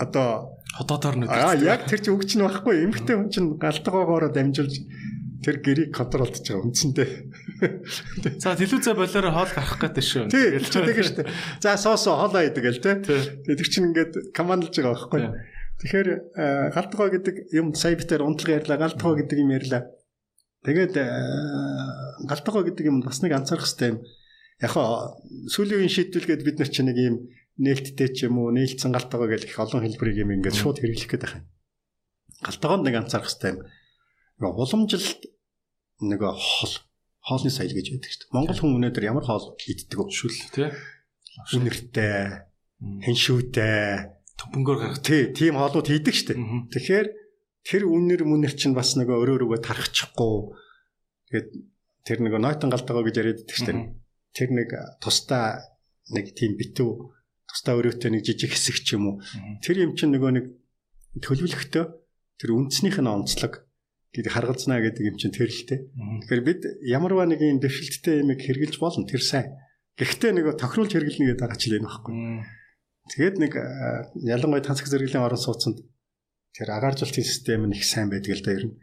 [SPEAKER 2] одоо
[SPEAKER 1] хотоодоор нь
[SPEAKER 2] аа яг тэр чинь үг чинь байхгүй эмгтэй хүн чинь галтгоогоороо дамжуулж тэр гэрийг контролдож байгаа үндсэндээ. [LAUGHS]
[SPEAKER 1] За телевизээ болоороо хоол гарах гэдэг шүү.
[SPEAKER 2] Чи тэгээ штэ. За соосо хоолоо идэг л те. Тэр чинь ингээд командлж байгаа байхгүй. Тэгэхээр галтгоо гэдэг юм сая битэр унтлага ярьлаа галтгоо гэдэг юм ярьлаа. Тэгээд галтгоо гэдэг юм бас нэг анзаарах хэрэгтэй юм яг хаа сүүлийн шийдвэл гээд бид нар чинь нэг юм нээлттэй ч юм уу нээлтсэн галтгаа гэх их олон хэлбэрийг юм ингээд шууд хэрэглэх гээд байна. Галтгоонд нэг анцаарах хэрэгтэй юм. Нөгөө уламжилт нөгөө хол хоолны соёл гэж байдаг шүү дээ. Монгол хүн өнөөдөр ямар хоол иддэг вэ?
[SPEAKER 1] Шүл тий.
[SPEAKER 2] Үнэртэй, хэншүүтэй,
[SPEAKER 1] төмпөнгөөр гарах
[SPEAKER 2] тий, тийм хоолууд хийдэг шүү дээ. Тэгэхээр тэр үнэр мүнэр чинь бас нөгөө өрөө өрөөгөө тархачихгүй. Тэгээд тэр нөгөө нойтон галтгаа гэж яриад байдаг шүү дээ тэр нэг тусдаа нэг тийм битүү тусдаа өрөөтэй нэг жижиг хэсэг ч юм уу тэр юм чинь нөгөө нэг төлөвлөхтөө тэр үндснийх нь онцлог гэдэг харгалзнаа гэдэг юм чинь тэр л те. Тэгэхээр бид ямарваа нэг юм дэвшилттэй юм хэрглэж болно тэр сайн. Гэхдээ нөгөө тохируулж хэрглэнэ гэдэг байгаа ч л юм байхгүй. Тэгээд нэг ялангуяа тансаг зэрэглэлийн орон сууцнд тэр агааржуулалтын систем нь их сайн байдаг л да ер нь.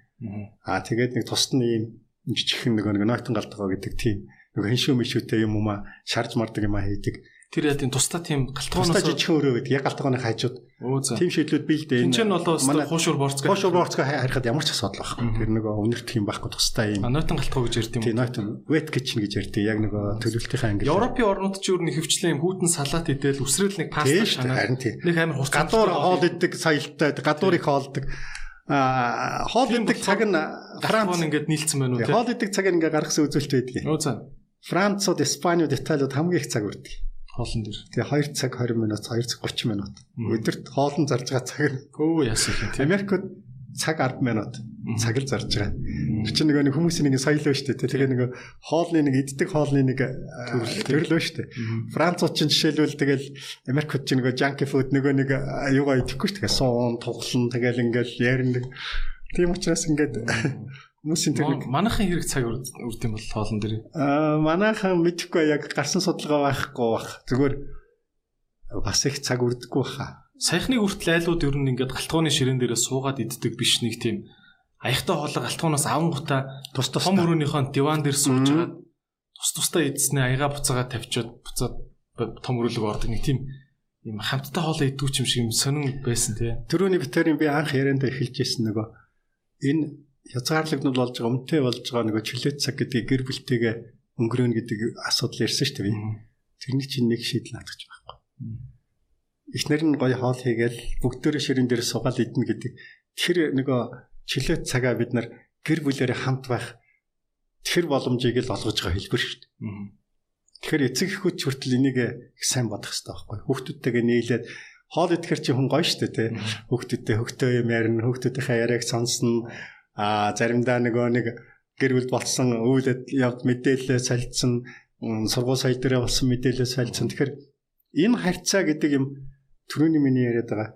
[SPEAKER 2] Аа тэгээд нэг тусад нь ийм жижигхэн нөгөө нэг нойтон галтгаа гэдэг тийм нөгөө хиншүү мишүүтэй юм уу ма шарж мардаг юм а хийдэг.
[SPEAKER 1] Тэр яа тийм тусдаа тийм
[SPEAKER 2] галтгооноос тусдаа жижигхэн өрөө гэдэг. Яг галтгооны хажууд. Тийм шийдлүүд бий л дээ.
[SPEAKER 1] Энэ чинь болоо манай хуушур борцгой.
[SPEAKER 2] Хуушур борцгой харихад ямар ч асуудал байхгүй. Тэр нөгөө үнэрт юм байхгүй тусдаа юм.
[SPEAKER 1] Нойтон галтгоо гэж ярьд юм.
[SPEAKER 2] Тийм нойтон wet kitchen гэж ярьд. Яг нөгөө төлөвлөлтийн англи.
[SPEAKER 1] Европын орнууд ч өөр нэг хөвчлэн хүүтэн салат идэл үсрээл нэг паста
[SPEAKER 2] шанаа.
[SPEAKER 1] Нэг амар хурц.
[SPEAKER 2] Гадуур хоол иддэг соёлтой. Гадуур их хоолдог. Хоол иддэг цаг нь
[SPEAKER 1] Франц ингээд нийлцсэн байна уу?
[SPEAKER 2] Хоол иддэг цаг ингээ гаргасан үзүүлэлт байдаг.
[SPEAKER 1] Өө цаа.
[SPEAKER 2] Францууд, Испаниуд, Италиуд хамгийн их цаг үрдэг.
[SPEAKER 1] Хоолн дээр.
[SPEAKER 2] Тэгээ 2 цаг 20 минут, 2 цаг 30 минут. Өдөрт хоолн зарж байгаа цаг.
[SPEAKER 1] Өө яасан юм.
[SPEAKER 2] Америкт цаг 10 минут цаг л зарж байгаа. Тэр чинь нэг хүмүүсийн нэг соёл ба штэ. Тэгээ нөгөө хоолны нэг иддэг хоолны нэг төрөл ба штэ. Францууд чинь жишээлбэл тэгэл Америкт чинь нөгөө junky food нөгөө нэг юугаа идэхгүй штэ. Суун, туглан тэгэл ингээл ярина. Тийм учраас ингээд Хүмүүсийн
[SPEAKER 1] тэр манайхан хэрэг цаг үрд юм бол хоолн дээр.
[SPEAKER 2] Аа манайхан мэдхгүй яг гарсан судалгаа байхгүй бах. Зүгээр бас их цаг үрдэггүй баха.
[SPEAKER 1] Саяхныг үртэл айлууд ер нь ингээд галтгооны ширээн дээрээ суугаад иддэг биш нэг тийм аягтай хоолой галтгооноос аван гута
[SPEAKER 2] тус тус
[SPEAKER 1] том өрөөнийхөө диван дээр сууж байгаа тус тустай идснээ аяга буцаагаа тавьчаад буцаад том өрөөлөг ордог нэг тийм юм хамттай хоолой идүү ч юм шиг юм сонин байсан тий.
[SPEAKER 2] Төрөний битэрийн би анх ярианда эхэлж ирсэн нөгөө энэ хязгаарлагдмал болж байгаа өмтэй болж байгаа нөгөө чөлөөт цаг гэдэг гэр бүлтэйгээ өнгөрөөнө гэдэг асуудал ирсэн шүү дээ. Тэрний чинь нэг шийдэл надагч байхгүй. Эхнэр нь гоё хоол хийгээл бүгдөө ширэн дээр сугаал идэнэ гэдэг тэр нөгөө чөлөөт цагаа бид нар гэр бүлээрээ хамт байх тэр боломжийг л олгож байгаа хэлбэр шүү дээ. Тэгэхээр эцэг эхүүд хүртэл энийг их сайн бодох хэрэгтэй байхгүй. Хүүхдүүдтэйгээ нийлээд хоол идэхэр чи хүн гоё шүү дээ тий. Хүүхдүүдтэй хөгтөө юм ярина, хүүхдүүдийнхээ яриаг сонсно а заримдаа нөгөө нэг гэр бүл болсон үүлэд явд мэдээлэл солилцсон сургууль сая дээр болсон мэдээлэл солилцсон. Тэгэхээр энэ харьцаа гэдэг юм түрүүний миний яриад байгаа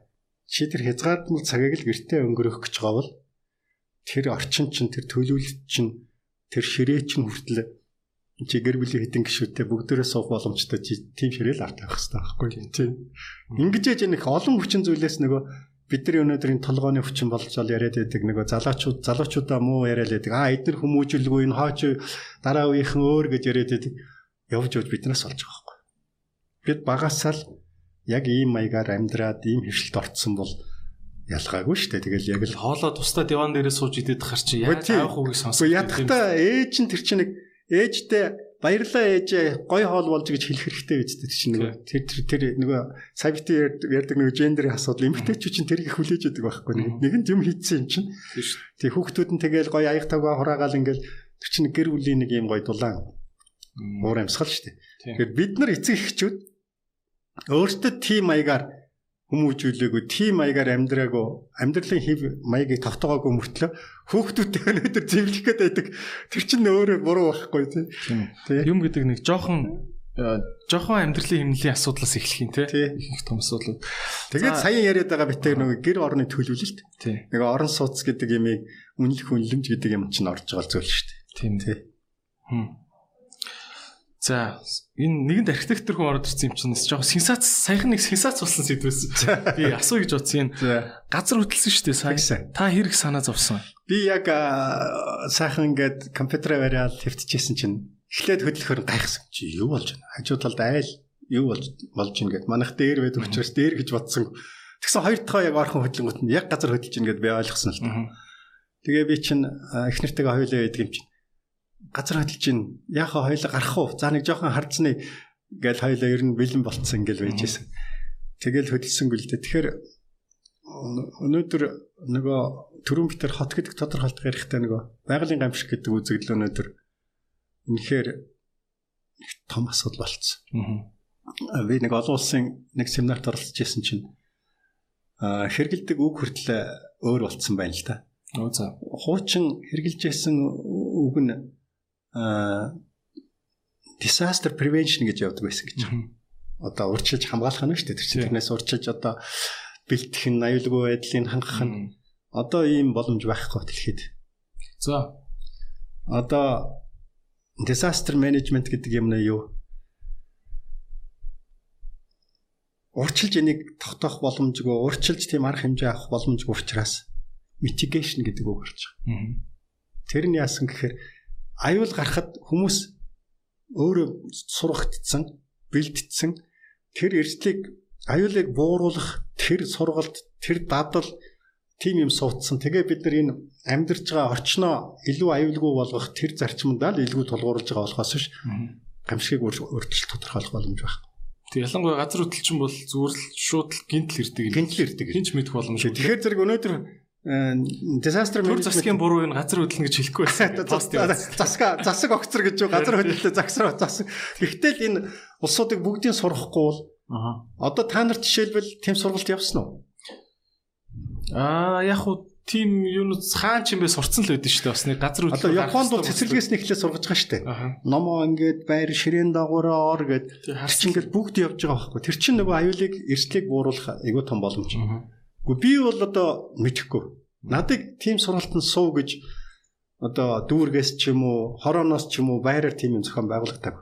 [SPEAKER 2] чи тэр хязгаардмал цагийг л гэртээ өнгөрөх гэж байгаа бол тэр орчин чинь тэр төлөвлөлт чинь тэр ширээ чинь хүртэл чи гэр бүлийн хэдин гişүүдтэй бүгдээрээ суух боломжтой чи тийм ширээл авт авах хэрэгтэй байхгүй тийм. Ингэж яж нэг олон хүчин зүйлээс нөгөө бидний өнөөдрийн толгойн хүчин болж ол яриад байдаг нөгөө залуучууд залуучуудаа муу яриад байдаг. Аа эдгээр хүмүүжүүлгүй энэ хооч дараа үеийнхэн өөр гэж яриад байдаг. Явж явж биднээс олж байгаа байхгүй. Бид багасаа л яг ийм маягаар амьдраад ийм хөвшилд орцсон бол ялгаагүй шүү дээ. Тэгэл яг л
[SPEAKER 1] хоолоо тусдаа диван дээрээ сууж идэх хар чи яаж авах үгийг сонсох.
[SPEAKER 2] Ядахта ээж нь тэр чинь нэг ээжтэй баярлаа ээж гой хоол болж гэж хэлэх хэрэгтэй биз дээ чинь нөгөө тэр тэр тэр нөгөө сабити ярьдаг нөгөө гендерийн асуудал эмгтээчүүд чинь тэрийг хүлээж яадаг байхгүй нэг. Нь юм хийцэн юм чинь. Тий хүүхдүүд нь тэгэл гой аяг тавгаа хураагаал ингээл тэр чинь гэр бүлийн нэг юм гой дулаан. Уур амьсгал шүү дээ. Тэгэхээр бид нар эцэг эхчүүд өөртөө тийм маягаар хүмүүжүүлээгүй тийм маягаар амьдраагүй амьдралын хэв маягийг тогтоогоогүй мөртлөө хөөхтүүдтэй өнөөдөр зэвлэхэд байдаг. Тэр чинь өөрөө буруу байхгүй тийм.
[SPEAKER 1] Юм гэдэг нэг жоохон э, жоохон амьдралын хэмнэлийн асуудлаас эхлэх юм тий. Их том асуудал.
[SPEAKER 2] Тэгээд саяхан яриад байгаа битээ нэг гэр орны төлөвлөлт. Нэг орон сууц гэдэг ямыг үнэлэх үнэлэмж гэдэг юм чинь орж байгаа зүйл шүү дээ.
[SPEAKER 1] Тийм. Тий. За энэ нэгэнд архитектор хүн ороод ирсэн юм чинь жоохон сенсац саяхан нэг сенсац болсон сэдвээс би асуу гэж бодсон юм. Газар хөдлсөн шүү дээ сая. Та хэрэг санаа зовсон.
[SPEAKER 2] Би яг сайхан ингээд компьютераа бариад хэвтчихсэн чинь эхлээд хөдлөхөр гайхсан чи юу болж байна? Хажуу талд айл юу болж болж ин гэд манайх дээр байдаг учраас дээр гэж бодсон. Тэгсэн хоёр дахь яг орхон хөдлөнгөт нь яг газар хөдлөж ин гэд би ойлгосон л та. Тэгээ би чинь их нэртэйгээ хойлоо байдаг юм чинь газар хөдлөж чинь яахаа хоёлаа гарах уу? За нэг жоохон хардсны гэж хоёлаа ер нь бэлэн болцсон ингээл байж байсан. Тэгэл хөдөлсөнгүй л дээ. Тэгэхээр өнөөдөр нөгөө төрөн битэр хот гэдэг тодорхойлт ярихтай нөгөө байгалийн гамшиг гэдэг үзэгдэл өнөөдөр үнэхээр их том асуудал болцсон. Аа. Би нэг олон улсын нэг семинарт оролцож исэн чинь аа хэрэгэлдэг үг хүртэл өөр болцсон байна л да.
[SPEAKER 1] Оо за.
[SPEAKER 2] Хуучин хэрэгжилжсэн үг нь disaster prevention гэж явдаг байсан гэж. Одоо урьдчилж хамгаалах нь шүү дээ. Тэр чинь тэрнээс урьдчилж одоо бэлтгэх нь аюулгүй байдлыг хангах нь одоо ийм боломж байхгүй дэлхийд.
[SPEAKER 1] За
[SPEAKER 2] одоо disaster management гэдэг юм нь юу? Урьдчилж энийг тогтоох боломжгүй, урьдчилж тийм арга хэмжээ авах боломжгүй учраас mitigation гэдэг үг гарч байгаа. Тэр нь яасан гэхээр аюул гарахад хүмүүс өөрөө сургагдсан, бэлдсэн тэр эрсдлийг аюулыг бууруулах тэр сургалт, тэр дадал тийм юм суудсан. Тэгээ бид нар энэ амьдарч байгаа орчноо илүү аюулгүй болгох тэр зарчмандаа л илүү тулгуурлаж байгаа болохоос биш гамшигыг өөрчлөлт тодорхойлох боломж байна.
[SPEAKER 1] Тэг ялангуяа газар хөдлөлчин бол зүгээр л шууд гинтл ирдэг.
[SPEAKER 2] Гинтл ирдэг.
[SPEAKER 1] Хинч мэдэх боломжгүй.
[SPEAKER 2] Тэгэхээр зэрэг өнөөдөр disaster
[SPEAKER 1] management засгийн буруу энэ газар хөдлөн гэж хэлэхгүй байсан. [LAUGHS]
[SPEAKER 2] Засга засаг огцор гэж юу газар хөдлөлтөд загсар засаг. Гэхдээ л энэ улсуудыг бүгдийг сурахгүй бол одоо та нарт жишээлбэл тэм сургалт явсан уу?
[SPEAKER 1] Аа яг уу тийм юунууд хаан ч юм бэ сурцсан л байдсан шүү дээ. Бас нэг газар
[SPEAKER 2] хөдлөлт. Одоо Японд бол цэцэрлэгээс нэг ихлээр сургаж байгаа шүү дээ. Номоо ингээд байр ширээн дагуураа ор гэд тэр чинь ингээд бүгд явж байгаа байхгүй. Тэр чинь нөгөө аюулыг эрслийг бууруулах айгүй том боломж. Гэхдээ би бол одоо мэдэхгүй. Надыг тийм сургалтанд суу гэж одоо дүүргээс ч юм уу, хорооноос ч юм уу байраар тийм юм зохион байгуулагдав.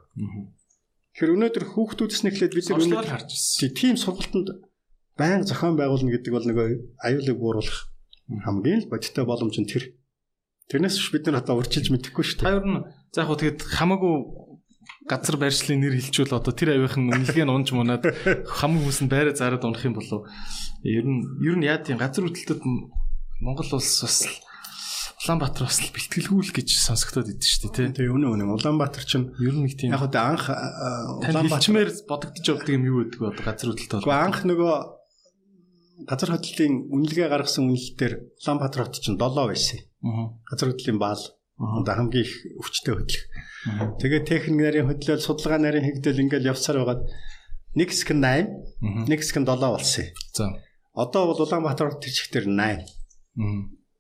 [SPEAKER 2] Тэгэхээр өнөөдөр хүүхдүүдс нэхлээд бид
[SPEAKER 1] өнөөдөр харж ирсэн.
[SPEAKER 2] Тийм сургалтанд байнга зохион байгуулна гэдэг бол нэг аюулыг бууруулах хамгийн л бодиттой боломж нь тэр. Тэрнээс бид нар одоо урьдчилж мэдэхгүй шүү
[SPEAKER 1] дээ. Та ер нь за яг хөө тэгэд хамаагүй газар байршлын нэр хэлчихвэл одоо тэр авийнхан үнэлгээ нь унж мунаад хам хүмүүс нь байраа зарад унах юм болов. Ер нь ер нь яа тийм газар хөдлөлтөд Монгол улс бас Улаанбаатар бас бэлтгэлгүй л гэж сонсогдоод идэв шүү дээ
[SPEAKER 2] тий. Тэгээ үнэ үнэ Улаанбаатар чинь
[SPEAKER 1] ер нь нэг тийм
[SPEAKER 2] яг одоо анх
[SPEAKER 1] Улаанбаатармээр бодогдож явдаг юм юу гэдэг одоо газар хөдлөлтөд.
[SPEAKER 2] Гэхдээ анх нөгөө газар хөдлөлийн үнэлгээ гаргасан үнэлэлтээр Улаанбаатар хот чинь 7 байсан. Газар хөдлөлийн баал одоо хамгийн их өвчтөй хөдлөх. Тэгээ техник нарын хөдлөл судалгаа нарын хэгдэл ингээл явсаар байгаад нэг хэсэг нь 8, нэг хэсэг нь 7 болсон.
[SPEAKER 1] За.
[SPEAKER 2] Одоо бол Улаанбаатар тэр чигтэр 8.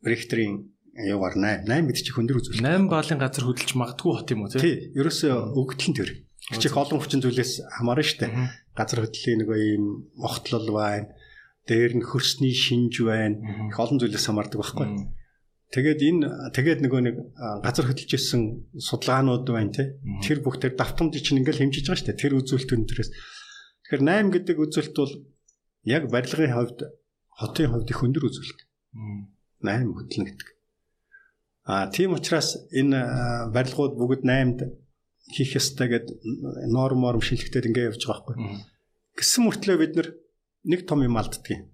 [SPEAKER 2] Рихтерийн юугаар 8. 8 гэдэг чинь хөндөр үзүүл.
[SPEAKER 1] 8 баалын газар хөдөлж магадгүй хот юм уу тий?
[SPEAKER 2] Тий. Ерөөсөө өгдөл нь тэр. Чих олон хүчин зүйлээс хамаарна штэ. Газар хөдлөлийн нэг ийм огтлол байна. Дээр нь хөрсний шинж байна. Их олон зүйлээс хамаардаг байхгүй. Тэгээд энэ тэгээд нөгөө нэг газар хөдөлж ирсэн судалгаанууд байна те. Тэр бүх тэр давтамж чинь ингээл хэмжиж байгаа дээ. Тэр үзүүлэлтүүд дээрээс. Тэгэхээр 8 гэдэг үзүүлэлт бол яг барилгын хувьд хотын хувьд их өндөр үзүүлэлт. 8 хөдлөн гэдэг. А тийм учраас энэ барилгууд бүгд 8-д хийх ёстой гэд норм норм шилжихтэй ингээ явж байгаа байхгүй. Гэсэн мөртлөө бид нэг том юм алддгийг.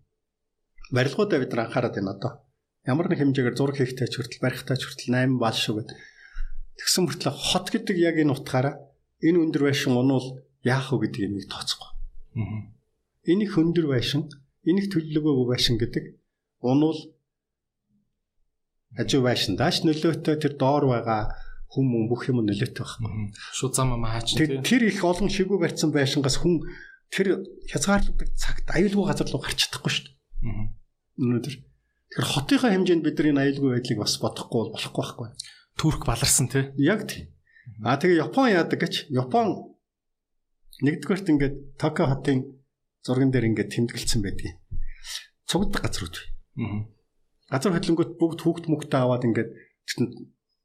[SPEAKER 2] Барилгуудаа бид нар анхаарат байна одоо ямар нэг хэмжээгээр зураг хийхтэй ч хүртэл барихтай ч хүртэл 8 бал шүү гэд. Тэгсэн мөртлөө хот гэдэг яг энэ утгаараа энэ өндөр байшин унуул яах вэ гэдэг юмыг тооцохгүй. Аа. Энэ их өндөр байшин, их төлөвлөгөөгүй байшин гэдэг унуул хажуу байшин дааш нөлөөтэй тэр доор байгаа хүм бүх юм нөлөөтэй байна.
[SPEAKER 1] Шууд зам ам хаач
[SPEAKER 2] тийм. Тэр их олон шигүү барьсан байшингаас хүн тэр хязгаарлагддаг цагт аюулгүй газар руу гарч чадахгүй шүү дээ. Аа. Өнөөдөр Тэгэхээр хотынхаа хэмжээнд бид нар энэ аюулгүй байдлыг бас бодохгүй бол болохгүй байхгүй.
[SPEAKER 1] Турк баларсан тий.
[SPEAKER 2] Яг тийм. А тэгээ Япон яадаг гэж Япон нэгдүгээрт ингээд Токио хотын зурган дээр ингээд тэмдэглэсэн байдгийг. Цугддаг газрууд бай. Газар хөдлөнгөт бүгд хүүхд мөхтөө аваад ингээд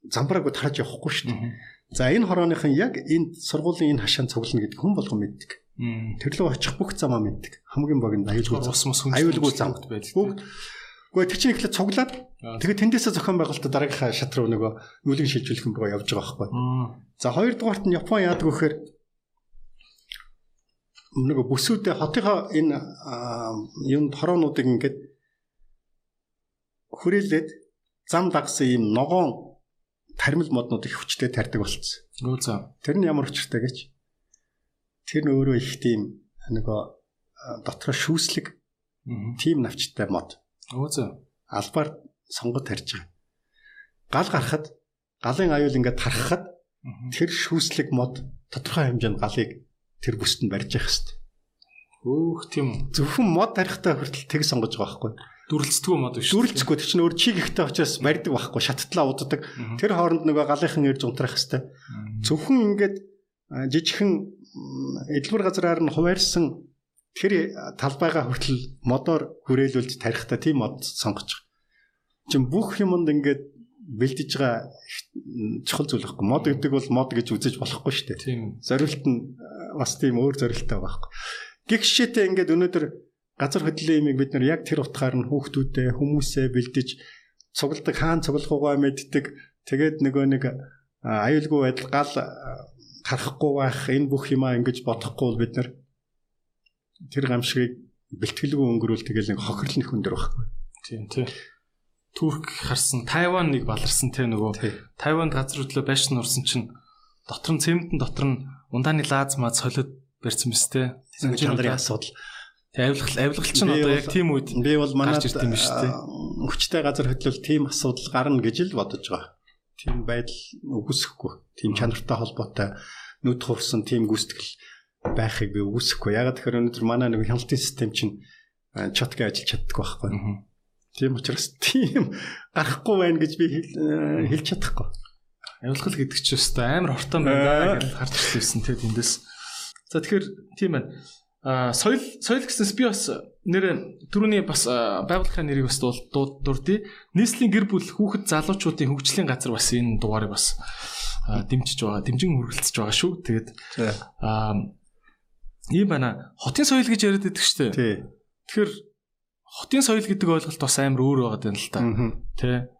[SPEAKER 2] замбрааг тараж явахгүй шүү дээ. За энэ хорооныхан яг энэ сургуулийн энэ хашаанд цуглана гэдэг хүн болгон мэддэг. Тэрлөө очих бүх замаа мэддэг. Хамгийн богино аюулгүй
[SPEAKER 1] зам.
[SPEAKER 2] Аюулгүй зам байдаг. Бүгд Гэхдээ тэр чинь ихлэ цуглаад тэгээд тэндээсээ зохион байгуулалтад дараагийнхаа шат руу нөгөө нүүлгэн шилжүүлэх юм байгаа явж байгаа байхгүй. За хоёрдугаарт нь Япон яадаг вэхээр нөгөө бүсүүдээ хотынхоо энэ юм хороонуудыг ингээд хүрээлээд зам дагсан юм ногоон тармил моднууд их хүчтэй тарьдаг болцсон.
[SPEAKER 1] Нөө за.
[SPEAKER 2] Тэр нь ямар учиртай гэж? Тэр нь өөрөө их тийм нөгөө дотор шүүслэг тийм навчтай мод.
[SPEAKER 1] Өөзөө.
[SPEAKER 2] Албаар сонгод тарьж байгаа. Гал гарахад галын аюул ингээд тархахад тэр шүүслэг мод тодорхой хэмжээнд галыг тэр бүст нь барьж явах хэрэгтэй.
[SPEAKER 1] Хөөх тийм
[SPEAKER 2] зөвхөн мод тарихтаа хүртэл тэг сонгож байгаа байхгүй.
[SPEAKER 1] Дүрлцдэггүй мод
[SPEAKER 2] биш. Дүрлцэхгүй тэр чинь өөр чиг ихтэй учраас барьдаг байхгүй. Шаттлаа уддаг. Тэр хооронд нөгөө галынхан ирж унтрах хэрэгтэй. Зөвхөн ингээд жижигхэн эдлбэр газраар нь хуваарсан тэр талбайгаа хүртэл модоор хүрээлүүлж тарихтаа тийм мод байгаа. Чин бүх юмд ингээд бэлдэж байгаа чухал зүйл байхгүй. Мод гэдэг бол мод гэж үзэж болохгүй шүү дээ.
[SPEAKER 1] Тийм.
[SPEAKER 2] Зорилт нь бас тийм өөр зорилттой байхгүй. Гэгшээтэй ингээд өнөөдөр газар хөдлөлийн юмыг бид нар яг тэр утгаар нь хүүхдүүдэд хүмүүсээ бэлдэж цугладаг хаан цуглахуугаа мэддэг. Тэгээд нөгөө нэг аюулгүй байдал гал харахгүй байх энэ бүх юмаа ингэж бодохгүй бол бид нар тэр гамшигыг бэлтгэлгүй өнгөрүүл тэгэл нэг хохирол нөх өндөр байхгүй.
[SPEAKER 1] Тийм тий. Турк харсан Тайван нэг баларсан те нөгөө Тайванд газар хөдлөө байшин нурсан чинь дотор нь цементэн дотор нь ундааны лааз маа солиод барьсан мэт те.
[SPEAKER 2] Чандрын асуудал.
[SPEAKER 1] Авилгал авилгал чинь одоо яг тийм үед
[SPEAKER 2] би бол манайд. Хүчтэй газар хөдлөл тийм асуудал гарна гэж л бодож байгаа. Тийм байдал үгүйсэхгүй. Тийм чанартай холбоотой нүд хувсан тийм гүйцэтгэл байхыг би үгүйсэхгүй. Ягаад гэхээр өнөөдөр манай нэг хяналтын систем чинь чотгийн ажиллаж чаддаг байхгүй. Тийм учраас тийм гарахгүй байна гэж би хэлж чадахгүй.
[SPEAKER 1] Явуулгал гэдэг чинь өстой амар хортон байна гэж харж ирсэн тийм эндээс. За тэгэхээр тийм байна. Соёл соёл гэснээс би бас нэр түрүүний бас байгууллагын нэрийг бас дурдъя. Нийслэлийн гэр бүл хүүхэд залуучуудын хөгжлийн газар бас энэ дугаарыг бас дэмжиж байгаа, дэмжин хөргөлцөж байгаа шүү. Тэгээд аа ийм байна. Хотын соёл гэж яриад байдаг шүү дээ. Тэгэхээр хотын соёл гэдэг ойлголт бас амар өөр байгаа юм л та. Тэ.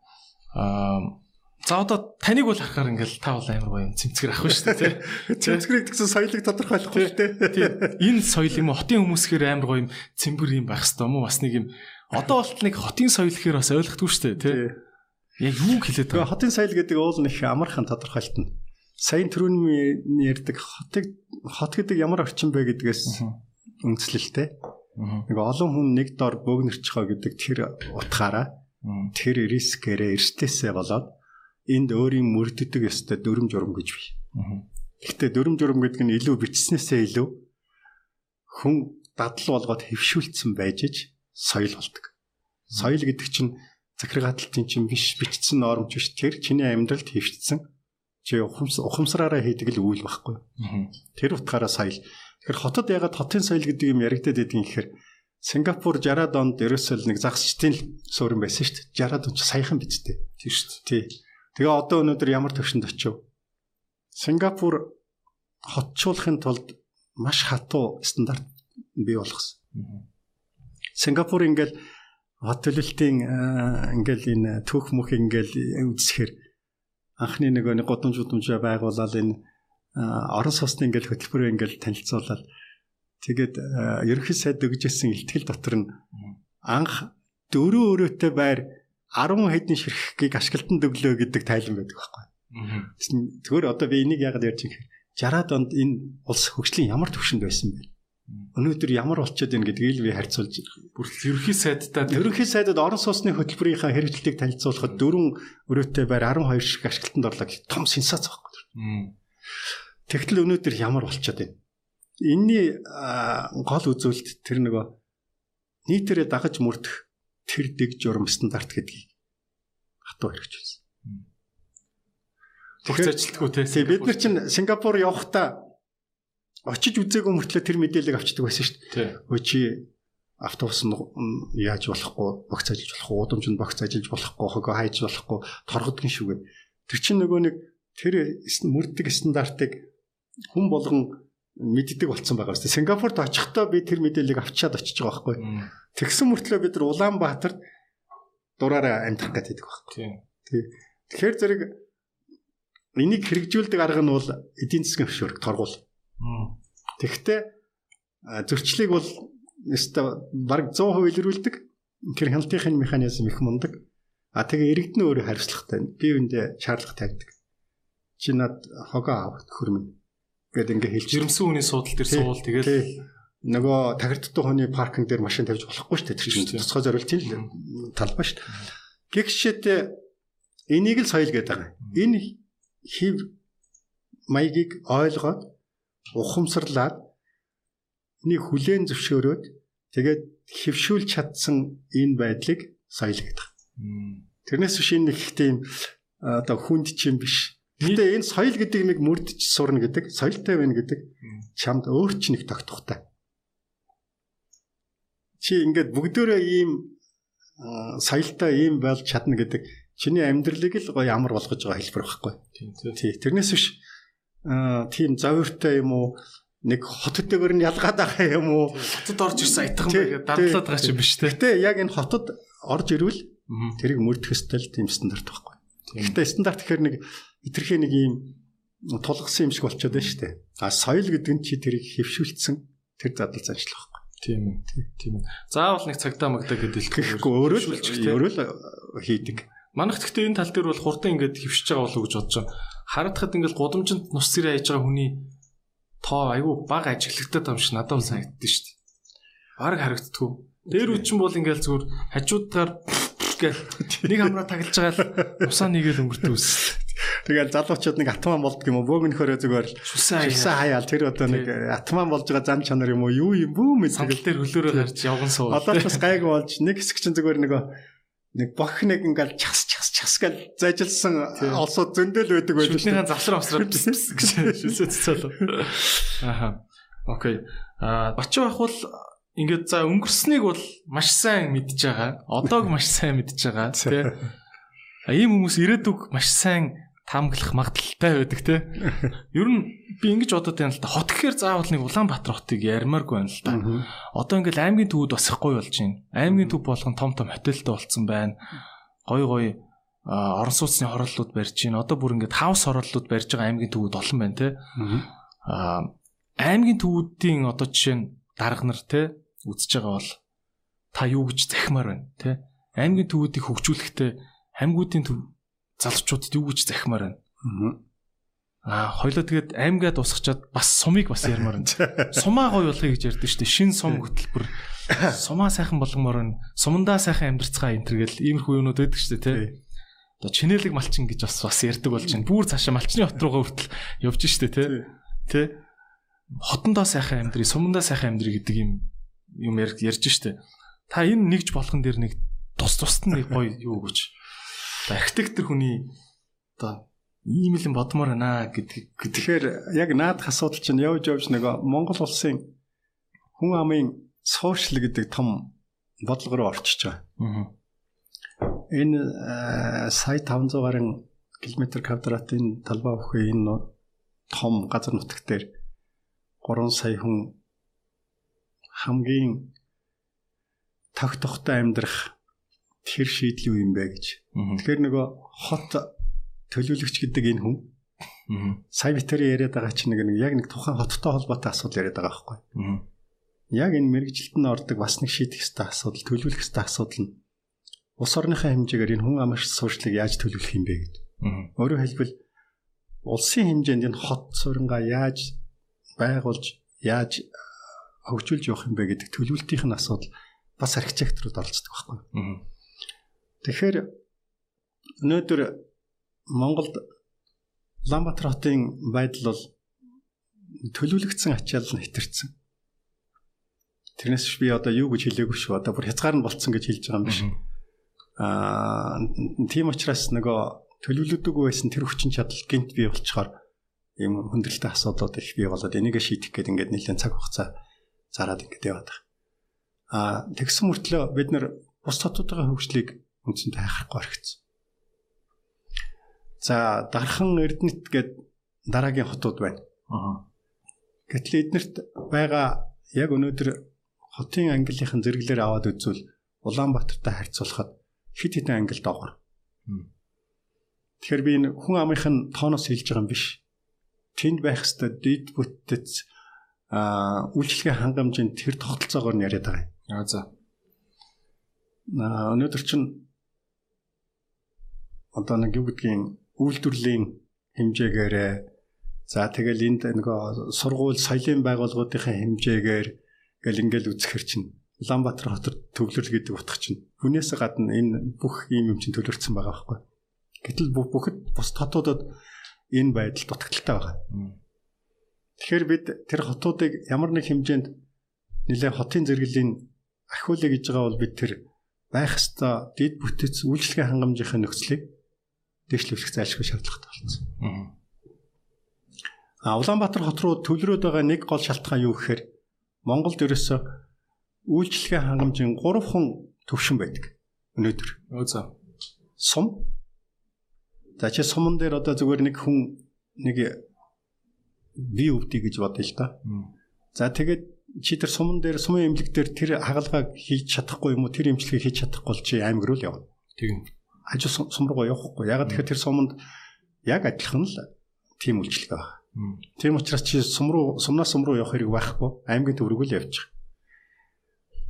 [SPEAKER 1] Аа За одоо таныг бол харахаар ингээл та бол амар гоё юм цэмцгэр ах шүү дээ
[SPEAKER 2] тий. [LAUGHS] Цэмцгэрийг гэсэн соёлыг тодорхойлохгүй шүү дээ.
[SPEAKER 1] Тий. Энэ соёл юм хотын хүмүүсхээр амар гоё юм цэмбэр юм байх хэвээр юм уу? Бас нэг юм одоо болт нэг хотын соёл гэхээр бас ойлгохгүй шүү дээ тий. Яг юу хэлээд
[SPEAKER 2] байгаа. Хотын соёл гэдэг уул нэг амархан тодорхойлтно саяын түрүүний ярьдаг хотыг хот гэдэг ямар орчин бэ гэдгээс үндэслэлтэй. Нэг олон хүн нэг дор бөөгнөрч байгаа гэдэг тэр утгаараа тэр рискээрээ эрсдээсээ болоод энд өөрийн мөрддөг ёстой дүрм журм гэж бий. Гэхдээ дүрм журм гэдэг нь илүү бичснээсээ илүү хүн дадал болгоод хөвшүүлсэн байж ич соёл болдог. Соёл гэдэг чинь захиргаал гаталтын чинь биш бичсэн нормч биш тэр чиний амьдралд хөвчсөн чи ухамсараараа хийдэг л үйл байхгүй. Тэр утгаараа соёл. Тэгэхээр хотод ягаад хотын соёл гэдэг юм яригдаад байдгийг гэхээр Сингапур 60-аад онд ерөөсөө нэг загасчдын суурин байсан шүү дээ. 60-аад он ч саяхан биз дээ.
[SPEAKER 1] Тийм шүү дээ.
[SPEAKER 2] Тий. Тэгээ одоо өнөөдөр ямар төвшөнд очив? Сингапур хотчуулахын тулд маш хатуу стандарт бий болгосон. Сингапур ингээл хот төлөлтийн ингээл энэ түүх мөх ингээл үзсэхээр анхны нөгөө нэг гудамж гудамж байгуулаад энэ орон сууцны ингээл хөтөлбөрөө ингээл танилцуулаад тэгээд ерөнхий сайд өгжсэн ихтгэл дотор нь анх дөрөв өрөөтэй байр 10 хэдэн ширхгийг ашиглалтанд өглөө гэдэг тайлан байдаг байхгүй. Тэгвэл одоо би энийг яагаад ярьж байгаа юм 60-аад онд энэ улс хөгжлийн ямар төвшөнд байсан бэ? Өнөөдөр ямар болчиход байна гэдгийг би харьцуулж
[SPEAKER 1] бүр ерөнхий сайдтай
[SPEAKER 2] ерөнхий сайдад орон сууцны хөтөлбөрийнхаа хэрэгжилтийг танилцуулахад дөрвөн өрөөтэй байр 12 шиг ашиглалтанд орлоо гэх том сенсац байхгүй. Тэгтэл өнөөдөр ямар болчиход байна? Энийний гол үзүүлэлт тэр нөгөө нийтээрээ дагаж мөрдөх тэр дэг журам стандарт гэдгийг хатуу хэрэгжүүлсэн.
[SPEAKER 1] Тэгэхээр ажилтгүй те.
[SPEAKER 2] Бид нар чинь Сингапур явахдаа очиж үзээгүй мөртлөө тэр мэдээллийг авчдаг байсан шүү дээ. Өө чи автобус нь яаж болохгүй, богц ажиллаж болохгүй, удамжинд богц ажиллаж болохгүй, хогоо хайж болохгүй, торгодгон шүгэ. Тэр чинь нөгөө нэг тэр мөрдөг стандартыг хүн болгон мэддэг болцсон байгаа шүү дээ. Сингапурт очихдоо би тэр мэдээллийг авчиад очиж байгаа байхгүй. Тэгсэн мөртлөө бид нар Улаанбаатарт дураараа амьдрах гэдэг байхгүй. Тий. Тэгэхээр зэрэг энийг хэрэгжүүлдэг арга нь бол эдийн засгийн хөшөөрөг торгуул. Тэгэхдээ зөрчлийг бол өстой баг 100% илрүүлдэг. Тэр хяналтын механизм их мундаг. А тэгээ иргэдэн өөрөө хариуцлагатай. Би үүндээ шаардлага тавьдаг. Чи над хогоо авах хөрмөн. Гэт ингээ хэлж
[SPEAKER 1] жирэмсэн хүний суудал дээр суул тэгэл
[SPEAKER 2] нөгөө тахирддаг хүний паркинг дээр машин тавьж болохгүй шүү дээ. Тэр чинь тусгай зориултын талбай шүү дээ. Гэхдээ энийг л соёл гэдэг байгаа. Энэ хив маягийг ойлгоод ухамсарлаад энийг хүлээн зөвшөөрөөд тэгээд хөвшүүлж чадсан энэ байдлыг соёл гэдэг. Тэрнээс биш энэ их тийм одоо хүнд чинь биш. Гэтэ энэ соёл гэдэг нэг мөрдөж сурна гэдэг, соёлтой байна гэдэг чамд өөр ч нэг тогтохтой. Чи ингээд бүгдөө ийм соёлтой ийм болж чадна гэдэг чиний амьдралыг л гоё амар болгож байгаа хэлбэр байхгүй. Тий. Тэрнээс биш тийм завиртай юм уу нэг хотодгоор нь ялгаад байгаа юм уу
[SPEAKER 1] хотод орж ирсэн айтхан байгаад дардлаад байгаа ч юм биш те.
[SPEAKER 2] Гэтэ яг энэ хотод орж ирвэл тэрийг мөрдөх ёстой л тийм стандарт байхгүй. Гэтэ стандарт гэхээр нэг итерхээ нэг юм тулгсан юм шиг болчиход байна шүү дээ. А соёл гэдэг нь чи тэрийг хэвшүүлсэн тэр задал заншлах байхгүй.
[SPEAKER 1] Тийм ээ. Тийм ээ. Заавал нэг цагтаа магдаа гэдэг
[SPEAKER 2] хэлэхгүй өөрөө л өөрөө л хийдэг.
[SPEAKER 1] Манайх гэхдээ энэ тал дээр бол хурдан ингээд хөвшиж байгаа болов уу гэж бодож байгаа. Харагдахад ингээд гудамжинд нус цэрэ хайж байгаа хүний тоо айгүй бага ажиглагтай юм шиг надад санагддээ шүү дээ. Бараг харагддгүй. Дээр үчин бол ингээл зүгээр хажуудаар [LAUGHS] гэл нэг хамраа таглаж байгаа л усаа нэгээл өнгөртөө үс.
[SPEAKER 2] Тэгэл залуучууд нэг атман болдг юм уу? Бөөгнөхөрөө зүгээр
[SPEAKER 1] шүсэн
[SPEAKER 2] хаяал тэр одоо нэг атман болж байгаа зам чанар юм уу? Юу юм бүү мэд
[SPEAKER 1] тэгэл дээр хөлөөрөө гарч явган суу.
[SPEAKER 2] Одоо ч бас гайгүй болж нэг хэсэг чинь зүгээр нөгөө нэг бох нэг ингээл час час час гэл зайжилсан олсууд зөндөл байдаг байж
[SPEAKER 1] шүү. Шүтнийхэн завсраа авсраа шүсээ цэцэл. Аха. Окей. А бачуу ах бол ингээд за өнгөрснийг бол маш сайн мэдж байгаа. Одоог маш сайн мэдж байгаа [LAUGHS] тий. А ийм хүмүүс ирээдүг маш сайн таамаглах магадaltaй байдаг тий. [LAUGHS] Ер нь би ингэж бодод байна л да. Хот гэхээр заавал нэг Улаанбаатар хотыг ярмааргүй байна л да. Одоо ингээл аймгийн төвд бас ихгүй болж байна. Аймгийн төв болгон том том хотелтэй болцсон байна. Гой гой орон сууцны хорооллууд барьж байна. Одоо бүр ингээд хаус хорооллууд барьж байгаа аймгийн төвүүд олон байна тий. Аа аймгийн төвүүдийн одоо жишээ нь дарга нар тий үзэж байгаа бол та юу гэж захимаар байна тий аймгийн төвүүдийг хөгжүүлэхдээ аймагуудын төв залуучуудад юу гэж захимаар байна. Аа хоёлоо тэгээд аймгаад усгачаад бас сумыг бас ярмаар байна. [LAUGHS] Сумаа гоё болгоё гэж ярьдэн штэ. Шин сум хөтөлбөр. [COUGHS] Сумаа сайхан болгомоор байна. Сумандаа сайхан амьдрцгаа энэ төр гэл иймэрхүү юмнууд байдаг штэ тий. Одоо чинэлэг малчин гэж бас бас ярьдаг болж байна. Бүр цаашаа малчны хот руугаа хүртэл явж штэ тий. Тий. Хотондоо сайхан амьдрий сумандаа сайхан амьдрий гэдэг юм юм ярьж штэ. Та энэ нэгж болгон дээр нэг тус тусад нь гоё юу гэж. Архитектор хүний одоо ийм л бодмоор байна гэдэг.
[SPEAKER 2] Тэгэхээр яг наадах асуудал чинь явж явж нэг Монгол улсын хүн амын сошиал гэдэг том бодлого руу орчиж байгаа.
[SPEAKER 1] Аа.
[SPEAKER 2] Энэ э, сая 500 гаруй километр квадратын талбай бүхий энэ том газар нутаг дээр 3 сая хүн хамгийн тогтохтой амьдрах тэр шийдэл юу юм бэ гэж. Тэгэхээр нөгөө хот төлөөлөгч гэдэг энэ хүн сая битэрийн яриад байгаа чинь нэг яг нэг тухайн хоттой холбоотой асуудал яриад байгаа байхгүй. Яг энэ мэрэгжилтэнд ордог бас нэг шийдэх ёстой асуудал, төлөвлөх ёстой асуудал нь улс орныхаа хэмжээгээр энэ хүн амарч суурьшлыг яаж төлөвлөх юм бэ гэдэг. Өөрөөр хэлбэл улсын хэмжээнд энэ хот суурингаа яаж байгуулж, яаж хөгжүүлж явах юм бэ гэдэг төлөвлөлтийн асуудал бас архитекторууд оролцдог байхгүй. Тэгэхээр өнөөдөр Монголд Улаанбаатар хотын байдал бол төлөвлөгдсөн ачаал нь хэтэрсэн. Тэрнээс би одоо юу гэж хэлээгүй шүү. Одоо бүр хязгаар нь болцсон гэж хэлж байгаа юм биш. Аа тийм учраас нөгөө төлөвлөдөггүй байсан тэр хүчин чадал гинт бий болчоор ийм хүндрэлтэй асуудлууд их бий болоод энийг шийдэх гээд ингээд нэлээд цаг хугацаа зараад ингээд яваад байгаа. Аа тэгсэн мөртлөө бид нар бус хотуудын хөгжлийг үндсэндээ хайхахгүй орхисон. За дархан Эрдэнэт гээд дараагийн хотууд байна.
[SPEAKER 1] Аа.
[SPEAKER 2] Гэтэл эднэрт байгаа яг өнөөдөр хотын ангиллийнхэн зэрэглэр аваад үзвэл Улаанбаатартай харьцуулахад хэд хэдэн ангил доогор. Тэгэхээр би энэ хүн амынхын тооноос хэлж байгаа юм биш. Тэнд байх ёстой дэд бүтэц а үйлчлэгийн хангамжийн тэр тогтолцоогоор нь яриад байгаа юм.
[SPEAKER 1] Аа за.
[SPEAKER 2] А өнөөдөр чинь одоо нэг юу гэдгийг үйлдвэрлэлийн хэмжээгээр за тэгэл энд нөгөө сургууль соёлын байгууллагуудын хэмжээгээр гэл ингээл үзэхэр чинь Улаанбаатар хотод төвлөрөл гэдэг утга чинь хүнээс гадна энэ бүх ийм юм чинь төлөрсөн байгаа байхгүй. Гэтэл бүхэд бус хотуудад энэ байдал дутагдaltaй байгаа. Тэгэхээр бид тэр хотуудыг ямар нэг хэмжээнд нэлээ хотын зэрэглэлийн ахиулъя гэж байгаа бол бид тэр байх ёстой дид бүтэц үйлчлэгийн хангамжийнхын нөхцөлийг дэвшлүүлэх зайлшгүй шаардлагатай болсон. А Улаанбаатар хот руу төвлөрөөд байгаа нэг гол шалтгаан юу гэхээр Монголд ерөөсөө үйлчлэгийн хангамжийн 3 хон төвшин байдаг. Өнөөдөр.
[SPEAKER 1] Өөзөө.
[SPEAKER 2] Сум. За чи суман дээр одоо зүгээр нэг хүн нэг бие өвдий гэж бодъё л да. За тэгээд чи тэр суман дээр сумын эмнэлэг дээр тэр хагалгааг хийж чадахгүй юм уу? Тэр эмчилгээг хийж чадахгүй бол чи аймаг руу л явна.
[SPEAKER 1] Тийм
[SPEAKER 2] хажуу сум руу явахгүй. Яг тэгэхээр тэр суманд яг адилхан л тийм үйлчлэг байна. Тийм учраас чи сум руу сумнаас сум руу явах хэрэг байхгүй. Аймгийн төв рүү л явчих.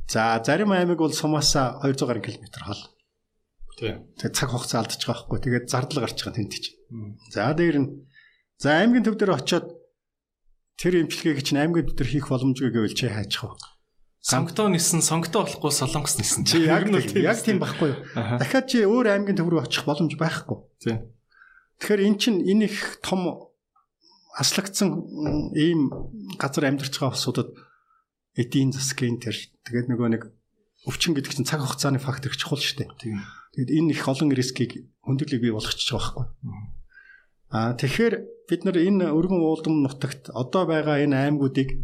[SPEAKER 2] За зарим аймаг бол сумаас 200 гаруй километр хол.
[SPEAKER 1] Тийм.
[SPEAKER 2] Тэгээ цаг хугацаа алдчих байхгүй. Тэгээд зардал гарч байгаа тэнт чинь. За дээр нь за аймгийн төв дээр очиод тэр эмчилгээг чинь аймгийн төв дээр хийх боломжгүй гэвэл чи хайчих вэ?
[SPEAKER 1] Сонготоо нисэн, сонготоо болохгүй солонгос нисэн.
[SPEAKER 2] Чи яг нь яг тийм байхгүй юу? Дахиад чи өөр аймгийн төв рүү очих боломж байхгүй.
[SPEAKER 1] Тийм.
[SPEAKER 2] Тэгэхээр эн чинь энэ их том аслагдсан ийм газар амьдарч байгаа улсуудад эдийн засгийн тэр тэгээд нөгөө нэг өвчин гэдэг чинь цаг хугацааны фактор чухал шүү дээ.
[SPEAKER 1] Тийм.
[SPEAKER 2] Тэгээд энэ их олон рискийг хөндлөлийг бий болгочихж байгаа байхгүй. Аа тэгэхээр бид нар энэ өргөн уулдам нутагт одоо байгаа энэ аймагуудыг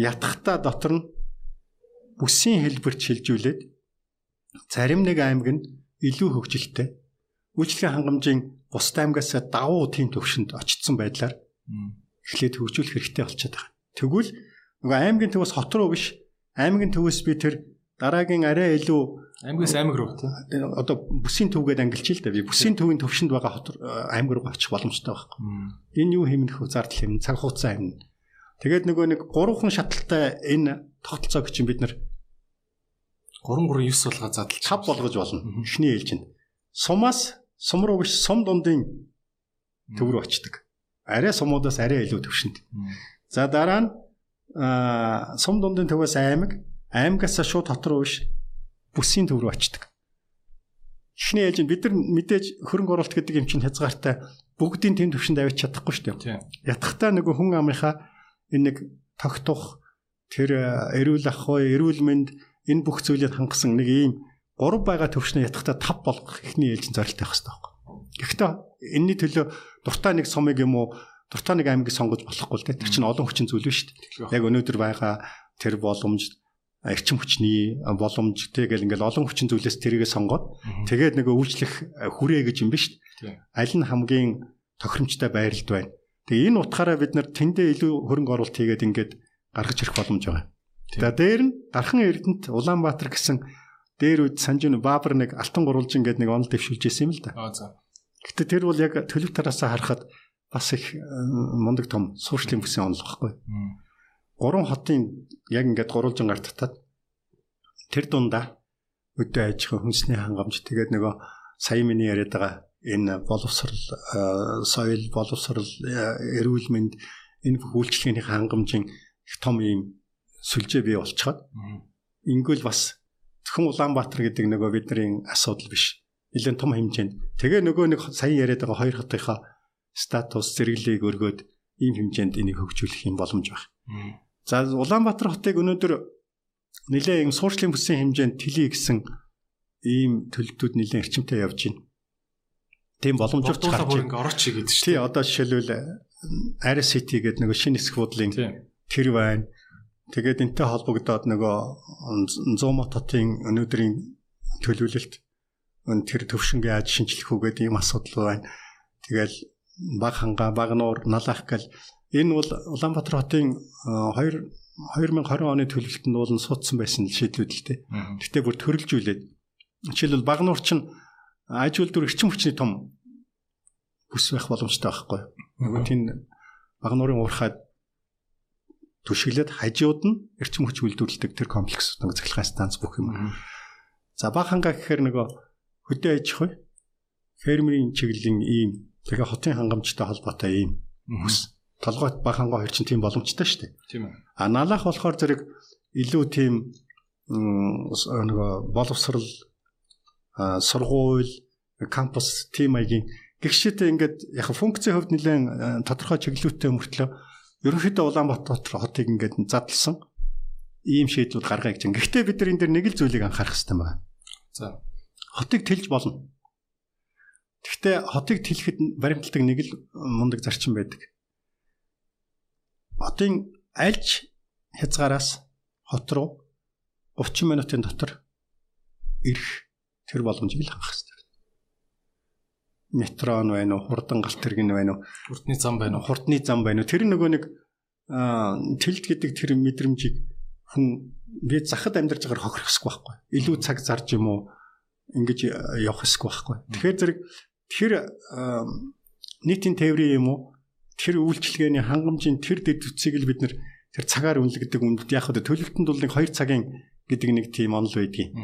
[SPEAKER 2] ятгахта дотор нь бүсийн хэлбэрт шилжүүлээд зарим нэг аймаг нь илүү хөгжилтэй үйлчлэгийн хангамжийн бус аймгаас давуу тийм төвшөнд очсон байдлаар эхлээд хөгжүүлэх хэрэгтэй болчиход байгаа. Тэгвэл нөгөө аймгийн төвөөс хот руу биш аймгийн төвөөс би тэр дараагийн арай илүү
[SPEAKER 1] аймгаас аймаг руу
[SPEAKER 2] тийм одоо бүсийн төвгээд ангилж л да би бүсийн төвийн төвшөнд байгаа хот аймаг руу очих боломжтой байхгүй. Энэ юу хэмнэх зардал хэмнэ цаг хугацаа хэмнэ. Тэгээд нөгөө нэг гурван шаталтай энэ тогтолцоог чинь бид нар
[SPEAKER 1] 3 3 9 болгоо задлж
[SPEAKER 2] 5 болгож болно. Эхний ээлжинд. Сумаас сум руу биш сум дундын төв рүү очдөг. Арай сумуудаас арай илүү төвшөнд. За дараа нь сум дундын төвөөс аймаг, аймагаас шууд хот руу биш бүсийн төв рүү очдөг. Эхний ээлжинд бид нар мэдээж хөрөнгө оруулалт гэдэг юм чинь хязгаартай бүгдийн тэм төвшөнд авч чадахгүй шүү дээ. Ятгахтаа нөгөө хүн амынхаа энэ нэг тогтох тэр эрүүл ах уу, эрүүл мэнд энэ бүх зүйлийг хангасан нэг ийм гурав байгаа төвшнөө ятгахтаа тав болгох ихний ээлжин зорилттой байх хэрэгтэй байхгүй. Гэхдээ энэний төлөө дуртай нэг сумыг юм уу дуртай нэг аймгийг сонгож болохгүй л дээ. Тэр чинь олон хүчин зүйл биш шүү дээ. Яг өнөөдөр байгаа тэр боломж эрчим хүчний боломж тэгэл ингээл олон хүчин зүйлээс тэрийгэ сонгоод тэгээд нөгөө үйлчлэх хүрээ гэж юм биш. Аль нь хамгийн тохиромжтой байралд байна. Тэгээ энэ утгаараа бид нар тэндээ илүү хөрөнгө оруулалт хийгээд ингээд гаргаж ирэх боломж байгаа. За дээр нь Дархан Эрдэнэт Улаанбаатар гэсэн дээр үед Санжин Баабар нэг алтан гурвалжин гэдэг нэг онол дэвшүүлж ирсэн юм л да.
[SPEAKER 1] Аа за.
[SPEAKER 2] Гэтэ тэр бол яг төлөв тараасаа харахад бас их мундаг том сууршлын бүсийн онол багхгүй. Гурван хотын яг ингээд гурвалжин гар татаад тэр дундаа өдөө аж ахуй хүнсний хангамж тэгээд нөгөө сая миний яриад байгаа энэ боловсрал соёл боловсрал эрүүл мэнд энэ бүх үйлчлэгээний хангамжийн их том юм сүлжээ бий болчиход ингүүл бас зөвхөн Улаанбаатар гэдэг нөгөө бидний асуудал биш. Нэлээд том хэмжээнд. Тэгээ нөгөө нэг сая яриад байгаа хоёр хотынхаа статус зэрэглээг өргөөд ийм хэмжээнд энийг хөгжүүлэх юм боломж байна. За Улаанбаатар хотыг өнөөдөр нэлээд юм сууршлын бүсийн хэмжээнд тэлий гэсэн ийм төлөвтүүд нэлээд эрчимтэй явж байна. Тийм боломжтой
[SPEAKER 1] гарч байна. Ингээ орооч гэдэг
[SPEAKER 2] шүү. Тий, одоо жишээлбэл Air City гэдэг нэг шинэ хэсэг буудлын тэр байна. Тэгээд энтэй холбогдоод нөгөө 100 мот хотын өнөөдрийн төлөвлөлт тэр төвшингээ яаж шинжлэх үү гэдэг ийм асуудал байна. Тэгэл баг ханга, баг нуур, налах гэл энэ бол Улаанбаатар хотын 2 2020 оны төлөвлөлтөнд бол суудсан байсан шийдлүүд л дээ. Гэтэ бүр төрөлжүүлээд жишээлбэл баг нуур чинь аж үйлдвэр эрчим хүчний том бүс байх боломжтой байхгүй. Нөгөө тийм баг нуурын уурхаад түшиглээд хажууд нь эрчим хүч үйлдвэрлэдэг тэр комплекс нэг цахилгаан станц бүх юм. За баг ханга гэхээр нөгөө хөдөө аж ахуй фермерийн чиглэлийн ийм тэгээ хотын хангамжтай холбоотой ийм бүс. Толгойт баг ханга хоёр чинь тийм боломжтой шүү дээ.
[SPEAKER 1] Тийм ээ.
[SPEAKER 2] А налах болохоор зэрэг илүү тийм нөгөө боловсрал сургууль, кампус, тим маягийн гэгшээтэй ингээд яг функцийн хувьд нэлээд тодорхой чиглэлүүтэй мөртлөө ерөнхийдөө Улаанбаатар хотыг ингээд задлсан ийм шийдлүүд гаргая гэж. Гэхдээ бид нар энэ дэр нэг л зүйлийг анхаарах хэрэгтэй байна.
[SPEAKER 1] За.
[SPEAKER 2] Хотыг тэлж болно. Гэхдээ хотыг тэлэхэд баримталдаг нэг л мундаг зарчим байдаг. Хотын альж хязгаараас хот руу 30 минутын дотор ирэх тэр боломжийг л хангах хэрэгтэй. Метро нь байна уу, хурдан галт тэрэг нь байна уу,
[SPEAKER 1] хурдны зам байна уу,
[SPEAKER 2] хурдны зам байна уу. Тэр нөгөө нэг тэлд гэдэг тэр мэдрэмжийг хүн би захад амьдарч байгаа хохирох хэсэг байхгүй. Илүү цаг зарж юм уу ингэж явах хэсэг байхгүй. Тэгэхээр зэрэг тэр нийтийн тээврийн юм уу тэр үйлчлэгээний хангамжийн тэр дэд үтсийг л бид нэр цагаар үнэлэгдэг үндэд яг хөө төлөвтөнд бол нэг 2 цагийн гэдэг нэг тийм онол байдгийг.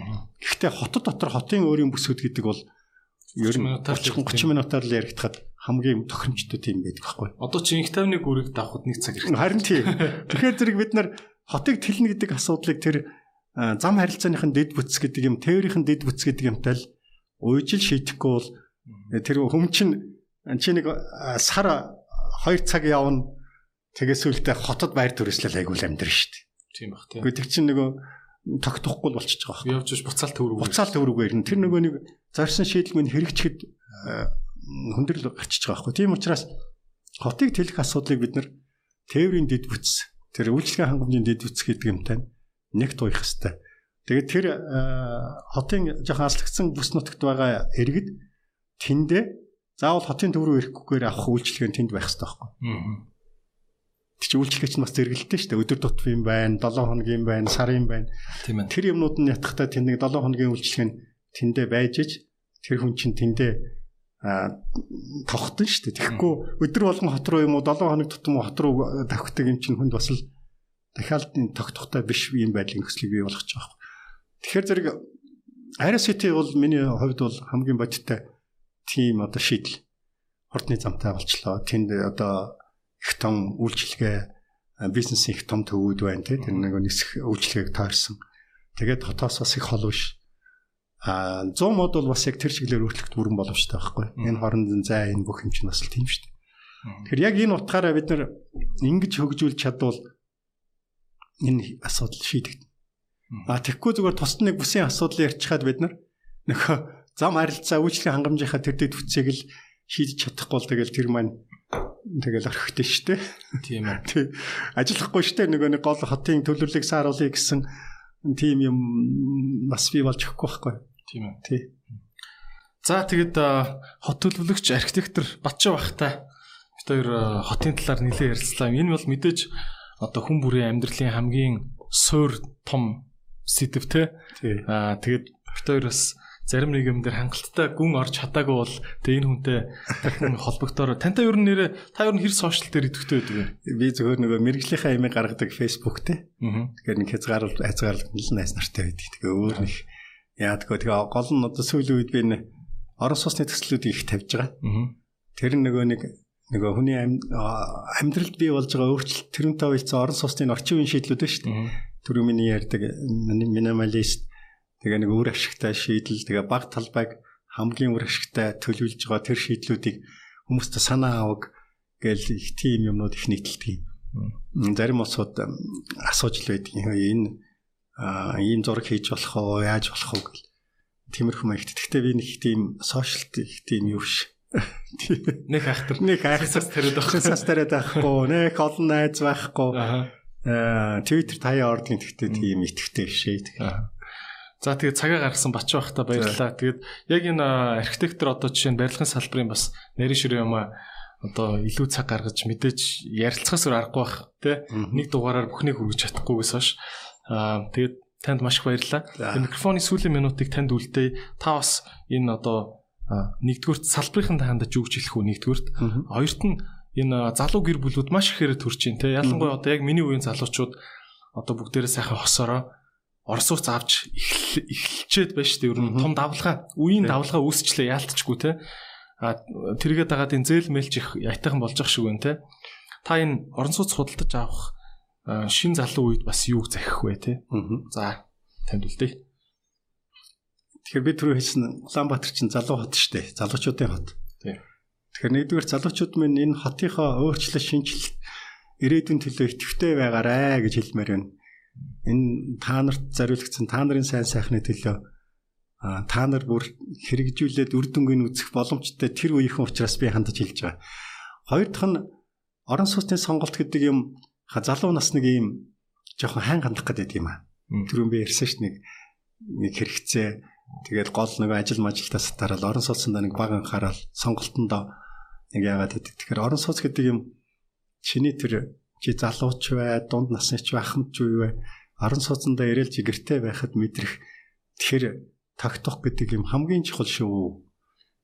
[SPEAKER 2] Гэхдээ хотод дотор хотын өөрийн бүсүүд гэдэг бол ер нь 30 30 минутаар л яригдахад хамгийн тохиромжтой тийм байдаг байхгүй.
[SPEAKER 1] Одоо чи инх тавны гүрэг давхад нэг цаг
[SPEAKER 2] хэрэгтэй. Харин тийм. Тэгэхээр зэрэг бид нар хотыг тэлнэ гэдэг асуудлыг тэр зам харилцааныхын дэд бүтц гэдэг юм, тээврийн дэд бүтц гэдэг юмтай л уйжил шийдэхгүй бол тэр хүм чин чи нэг сар 2 цаг явна тэгээс үлдээ хотод байр төрөслөл айгуул амьдрын шүү дээ.
[SPEAKER 1] Тийм бах тийм.
[SPEAKER 2] Гэхдээ чинь нөгөө тогтохгүй болчихж байгаа
[SPEAKER 1] хэрэг. Явж ш буцаал төврөг.
[SPEAKER 2] Буцаал төврөг ирнэ. Тэр нөгөө нэг зарсан шийдэлмэн хэрэгжихэд хүндрэл гарчиж байгаа байхгүй. Тийм учраас хотыг тэлэх асуудлыг бид нар тээврийн дэд бүтц тэр үйлчлэгийн хангамжийн дэд бүтц гэдэг юмтай нэг туйх хэвээр. Тэгээд тэр хотын жоохон аслагдсан бүс нутагт байгаа иргэд тэндээ заавал хотын төв рүү ирэхгүйгээр авах үйлчлэг нь тэнд байх хэрэгтэй байхгүй. Аа Тэг чи үйлчлэгч нь бас зэрэгэлдэж штэ өдөр тутмын юм байна, 7 хоногийн байна, сарын байна.
[SPEAKER 1] Тийм ээ.
[SPEAKER 2] Тэр юмнууд нь ятгахтаа тэнд нэг 7 хоногийн үйлчлэг нь тэндээ байж ич тэр хүн чинь тэндээ а тогтсон шүү дээ. Тэгэхгүй өдөр болгон хот руу юм уу 7 хоног тутам хот руу тавхдаг юм чинь хүнд бас л дахиад тогтохтой биш юм байдлын нөхцөлийг бий болгож байгаа. Тэгэхээр зэрэг Aerosity бол миний хувьд бол хамгийн бодиттой тийм одоо шийдэл. Хурдны замтай болчлоо. Тэнд одоо их том үйлчлэгээ бизнес их том төвүүд байна те тэр нэг нисэх үйлчлэгийг таарсан. Тэгээд хотоос бас их хол биш. А 100 мод бол бас яг тэр чиглэлээр өөрчлөлт бүрэн боломжтой байхгүй. Энэ хоорондын зай энэ бүх юм чинь бас л тийм шүү дээ. Тэгэхээр яг энэ утгаараа бид нар ингэж хөгжүүлж чадвал энэ асуудал шийдэгдэнэ. А тэгэхгүй зүгээр тусад нэг бүсийн асуудлыг ярьчихад бид нар нөхөө зам харилцаа үйлчлэгийн хангамжийнхаа тэр дэд хүчийг л шийдэж чадахгүй бол тэгэл тэр маань тэгэл орхитой штэ.
[SPEAKER 1] Тийм ээ.
[SPEAKER 2] Ажиллахгүй штэ нөгөө нэг гол хотын төлөвлөлийг сааруулъя гэсэн тийм юм бас бий болж өгөхгүй байхгүй.
[SPEAKER 1] Тийм ээ.
[SPEAKER 2] Тий.
[SPEAKER 1] За тэгэд хот төлөвлөгч архитектор Батчаа бахтай бид хоёр хотын талаар нэлээд ярилцлаа. Энэ бол мэдээж одоо хүн бүрийн амьдралын хамгийн суур том сэдв те. Аа тэгэд бид хоёр бас зарим нэг юм дээр хангалттай гүн орж чадаагүй бол тэгээ энэ хүнтэй дахин холбогдоор тантай ер нь нэрэ та ер нь хэр сошиал дээр идэвхтэй байдаг вэ?
[SPEAKER 2] Би зөвхөн нөгөө мэрэгжлийнхаа ямиг гаргадаг фэйсбુક те. Тэгэхээр нэг хязгаар хязгаарлалт нь найс нартай байдаг. Тэгээ өөр нэг яадгүй тэгээ гол нь одоо сүүлийн үед би энэ орон сууцны төслүүдийг их тавьж байгаа.
[SPEAKER 1] Аа.
[SPEAKER 2] Тэр нөгөө нэг нөгөө хүний амьдралд бий болж байгаа өөрчлөлт тэрнтэй уялдсан орон сууцны орчин үеийн шийдлүүд шүү дээ. Түрүү миний ярьдаг минималист тэгээ нэг өөр ашигтай шийдэл тэгээ баг талбайг хамгийн өөр ашигтай төлөвлөж байгаа тэр шийдлүүдийг хүмүүстээ санаа авах гээл их тийм юмнууд их нийтэлдэг юм. Зарим улсууд асууж л байдаг юм энэ ийм зураг хийж болох уу яаж болох уу гэл тиймэрхүү маягт. Гэхдээ би нэг тийм сошиалт их тийм юу ш. [LAUGHS]
[SPEAKER 1] Нэг хайхтар.
[SPEAKER 2] Нэг
[SPEAKER 1] Хайхсаас тариад авах.
[SPEAKER 2] Хасаас тариад байхгүй, нэг олон найз байхгүй.
[SPEAKER 1] Аа.
[SPEAKER 2] Аа Twitter таяа ордгийн гэхдээ тийм итгэвтэй шээ.
[SPEAKER 1] Аа. За тэгээд цагаа гаргасан бач байхта баярлалаа. Тэгээд яг энэ архитектор одоо жишээ нь барилгын салбарын бас нарийн ширээ юм а одоо илүү цаг гаргаж мэдээж ярилцахаас өөр аргагүй бах тий. Нэг дугаараар бүхнийг хүргэж чадахгүйгээс хойш аа тэгээд танд маш их баярлалаа. Микрофоны сүүлийн минутыг танд үлдээе. Та бас энэ одоо нэгдүгürt салбарын хандаж юу гэж хэлэх үү нэгдүгürt. Хоёрт нь энэ залуу гэр бүлүүд маш ихээр төрж чинь те ялангуяа одоо яг миний үеийн залуучууд одоо бүгдээрээ сайхан хосороо орсууц авч эхэл- эхэлчээд байна шүү дээ. Ер нь том давлгаа, үеийн давлгаа үүсчлээ яалтчгүй те. А тэргээд дагаад энэ зээл мэлч их ятайхан болж ах шиг байна те. Та энэ орон сууц худалдаж авах шин залуу үед бас юуг захих вэ те. За танд үлдээ.
[SPEAKER 2] Тэгэхээр би түрүү хэлсэн Улаанбаатар чинь залуу хот шүү дээ. Залуучуудын хот. Тэгэхээр нэгдүгээр залуучууд минь энэ хотынхоо өөрчлөлт шинжилт ирээдүйн төлөө итгэвтэй байгаарэ гэж хэлмээр байна. Энэ та нарт зориулагдсан та нарын сайн сайхны төлөө та нар бүр хэрэгжүүлээд үр дүнгийн үзэх боломжтой тэр үеийнхэн учраас би хандаж хэлж байгаа. Хоёр дахь нь орон сууцны сонголт гэдэг юм ха залуу нас нэг юм жоохон хайн хандах гэдэг юм аа. Түрүүн би ярьсан ш нэг нэг хэрэгцээ тэгээд гол нэг ажил мажилтаас дараал орон сууцсандаа нэг баг анхаарал сонголтондоо нэг яагаад гэдэг. Тэгэхээр орон сууц гэдэг юм чиний тэр чи залууч бай, дунд насны ч бай, ахмад ч бай, орон сууцсандаа ирээл жигэртэй байхад мэдрэх тэр тогтох гэдэг юм хамгийн чухал шүү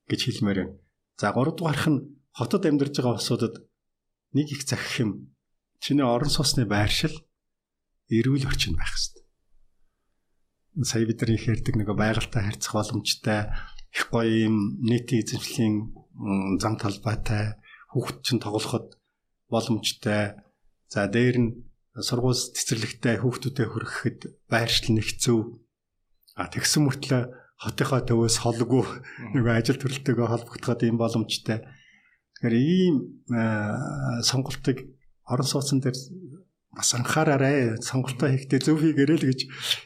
[SPEAKER 2] гэж хэлмээр байна. За 3 дугаарх нь хотод амьдарч байгаа улсуудад нэг их захих юм. Чиний орон сууцны байршил эрүүл орчин байх хэрэгтэй. Сая бид нар их ярьдаг нэг байгальтай харьцах боломжтой их гоё юм нийтийн эзэмшлийн зам талбайтай хүүхд чинь тоглоход боломжтой. За дээр нь сургууль цэцэрлэгтэй хүүхдүүдэд хүрэхэд байршил нэг зөв. А тэгсэн мөртлөө хотынхоо төвөөс холгүй нэг ажил төрөлтөөгөө холбогдоход ийм боломжтой. Тэгэхээр ийм сонголтыг орон сууцсан дээр бас анхаараарай. Сонголтоо хийхдээ зөв хийгээрэй л гэж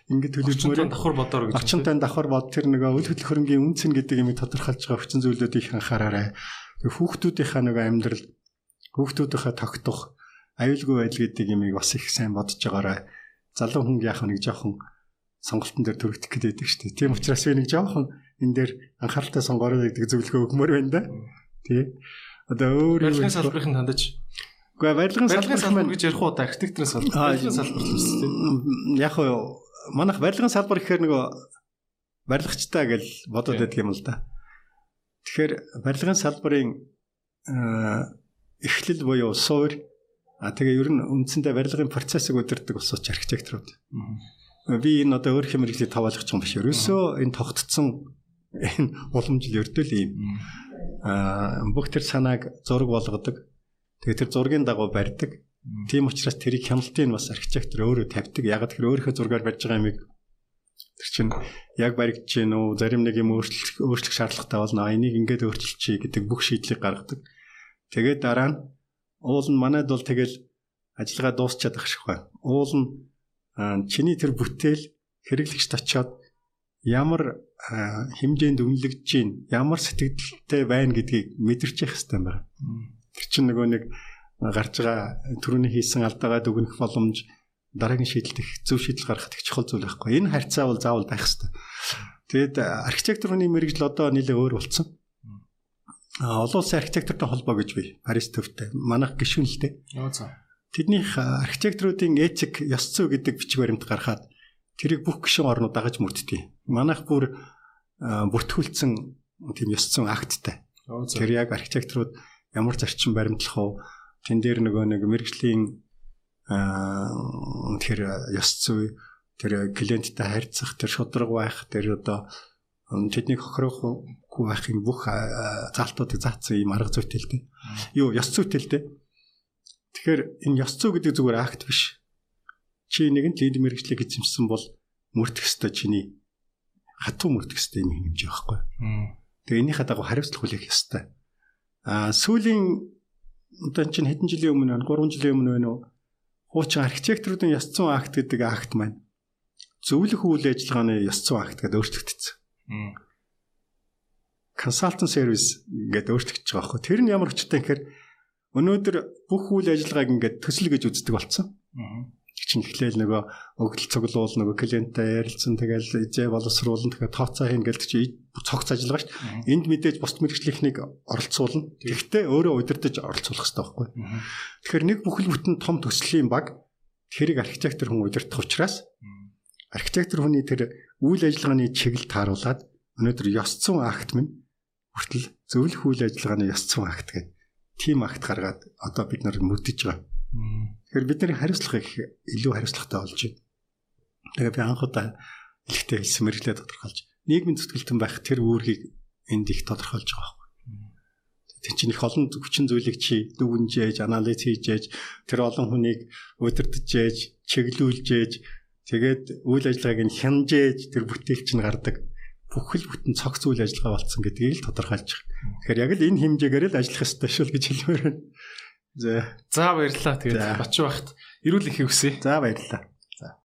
[SPEAKER 1] Хүчтэй
[SPEAKER 2] төлөвлөмөр.
[SPEAKER 1] давхар бодоор гэж.
[SPEAKER 2] Орчинтай давхар бод тэр нэг үл хөдлөх хөрөнгийн үнцэн гэдэг юмыг тодорхойлж байгаа хүчин зүйлүүдийг их анхаараарай. Тэг хүүхдүүдийнхаа нэг амьдрал хүүхдүүдийнхаа тогтох аюулгүй байдал гэдэг юмыг бас их сайн бодож байгаарай. Залуу хүн яах нэг жоохон сонголтын дээр төрөгдөх гэдэг шүү дээ. Тийм учраас би нэг жоохон энэ дээр анхааралтай сонгоорой гэдэг зөвлөгөө өгмөр байна да. Тий. Одоо өөр
[SPEAKER 1] барилгын салбарын хандаж.
[SPEAKER 2] Үгүй ээ, барилгын салбар
[SPEAKER 1] гэж ярих уу да архитектурын салбар. Барилгын салбар л үст тийм.
[SPEAKER 2] Яг уу манайх барилгын салбар гэхээр нөгөө барилгачтай гэж бодоод байдаг юм л да. Тэгэхээр барилгын салбарын аа, эхлэл буюу суур а тэгээ ер нь үндсэндээ барилгын процессыг удирдах усууч архитекторууд. Би энэ одоо өөр хэмэрхлийг таваалгах юм биш. Ерөөсөө энэ тогтцсон энэ уламжил өрдөл юм. Аа бүх тэр санааг зураг болгодог. Тэгээ тэр зургийн дагуу барьдаг. Тийм учраас тэрийг хяналтыг бас архитектор өөрөө тавьдаг. Яг тэр өөрийнхөө зургаар барьж байгаа юмыг тэр чинь яг баригдаж гин үү, зарим нэг юм өөрчлөх өөрчлөх шаардлагатай болно. Энийг ингээд өөрчилчихье гэдэг бүх шийдлийг гаргадаг. Тэгээд дараа нь уул нь манайд бол тэгэл ажиллагаа дуусчаад ах шиг байна. Уул нь чиний тэр бүтээл хэрэглэгчд очиод ямар хэмжээнд үнэлэгдэж гин, ямар сэтгэлдтэй байна гэдгийг мэдэрч явах хэрэгтэй байна. Тэр чинь нөгөө нэг гарч байгаа түрүүний хийсэн алдаагаа дүгнэх боломж дараагийн шийдэлд их зөв шийдэл гаргахад их чухал зүйл байхгүй. Энэ харьцаа бол заавал байх хэрэгтэй. Тэгэд архитектурны мэрэгжил одоо нэлээд өөр болсон. Олон улсын архитектортой холбоо гэж бий. Парис төвтэй. Манайх гişүн л дээ.
[SPEAKER 1] Йоо за.
[SPEAKER 2] Тэднийх архитекторуудын этик ёс зүй гэдэг бичиг баримт гаргаад тэрийг бүх гişүн орнууд дагаж мөрддөг. Манайх бүр бүртгүүлсэн тийм ёс зүйн акттай. Тэр яг архитекторууд ямар зарчим баримтлах уу? Тэн дээр нөгөө нэг мэрэгжлийн тэр ёс зүй тэр клиенттэй харьцах тэр шудраг байх тэр одоо тэднийг хохироохгүй байхын бүх заалтуудыг заасан юм арга зүйтэй л дээ. Юу ёс зүйтэй л дээ. Тэгэхээр энэ ёс зүй гэдэг зүгээр акт биш. Чи нэгэн лид мэрэгчлэг эзэмшсэн бол мөрдөх ёстой чиний хатуу мөрдөх ёстой юм хэмжээ байхгүй. Тэгээ энийхээ дагуу хариуцлага хүлээх ёстой. Аа сүүлийн одоо чинь хэдэн жилийн өмнө 3 жилийн өмнө байна уу? Хуучин архитекторуудын ёс зүйн акт гэдэг акт маань зөвлөх үйл ажиллагааны ёс зүйн акт гэдэг өөрчлөгдсөн. Consultant service гэдэг өөрчлөгдөж байгаа байхгүй. Тэр нь ямар өчтэй гэхээр өнөөдөр бүх үйл ажиллагааг ингээд төсөл гэж үздэг болсон. Чинь эхлээл нөгөө өгдөл цуглуул нөгөө клиенттэй ярилцсан тэгэл эзээ боловсруулна тэгэхээр тооцоо хийн гэдэг чи цогц ажиллагаа шүү дээ. Энд мэдээж бусд мэрэгчлийнхнийг оролцуулна. Тэгэхдээ өөрөө удирдах оролцуулах хэрэгтэй байхгүй. Тэгэхээр нэг бүхэл бүтэн том төслийн баг тэрийг архитектор хүн удирдах учраас архитектор хүний тэр үйл ажиллагааны чиглэл тааруулаад өнөөдөр ёс зүйн акт минь хүртэл зөвлөх үйл ажиллагааны ёс зүйн акт гэдэг тим акт гаргаад одоо бид нар мөрдөж байгаа. Тэгэхээр бидний хариуцлага их илүү хариуцлагатай болж байна. Тэгээ би анх удаа илэгтэй хэлсэн мэрэгчлээ тодорхойлж нийгмийн зүтгэлтэн байх тэр үүргийг энд их тодорхойлж байгаа байхгүй. Тэг чинь их олон хүчин зүйлийг чи дүгнжээж, анализ хийжээж, тэр олон хүнийг удирдах ээж, чиглүүлж ээж, тэгээд үйл ажиллагааг нь хянжээж тэр бүтээл чинь гардаг бүхэл бүтэн цогц үйл ажиллагаа болцсон гэдгийг л тодорхойлж байгаа. Тэгэхээр яг л энэ хэмжээгээр л ажиллах ёстой шүү гэж хэлмээр байна.
[SPEAKER 1] За. За баярлалаа. Тэгээд бач байхад эрүүл их хүсье.
[SPEAKER 2] За баярлалаа.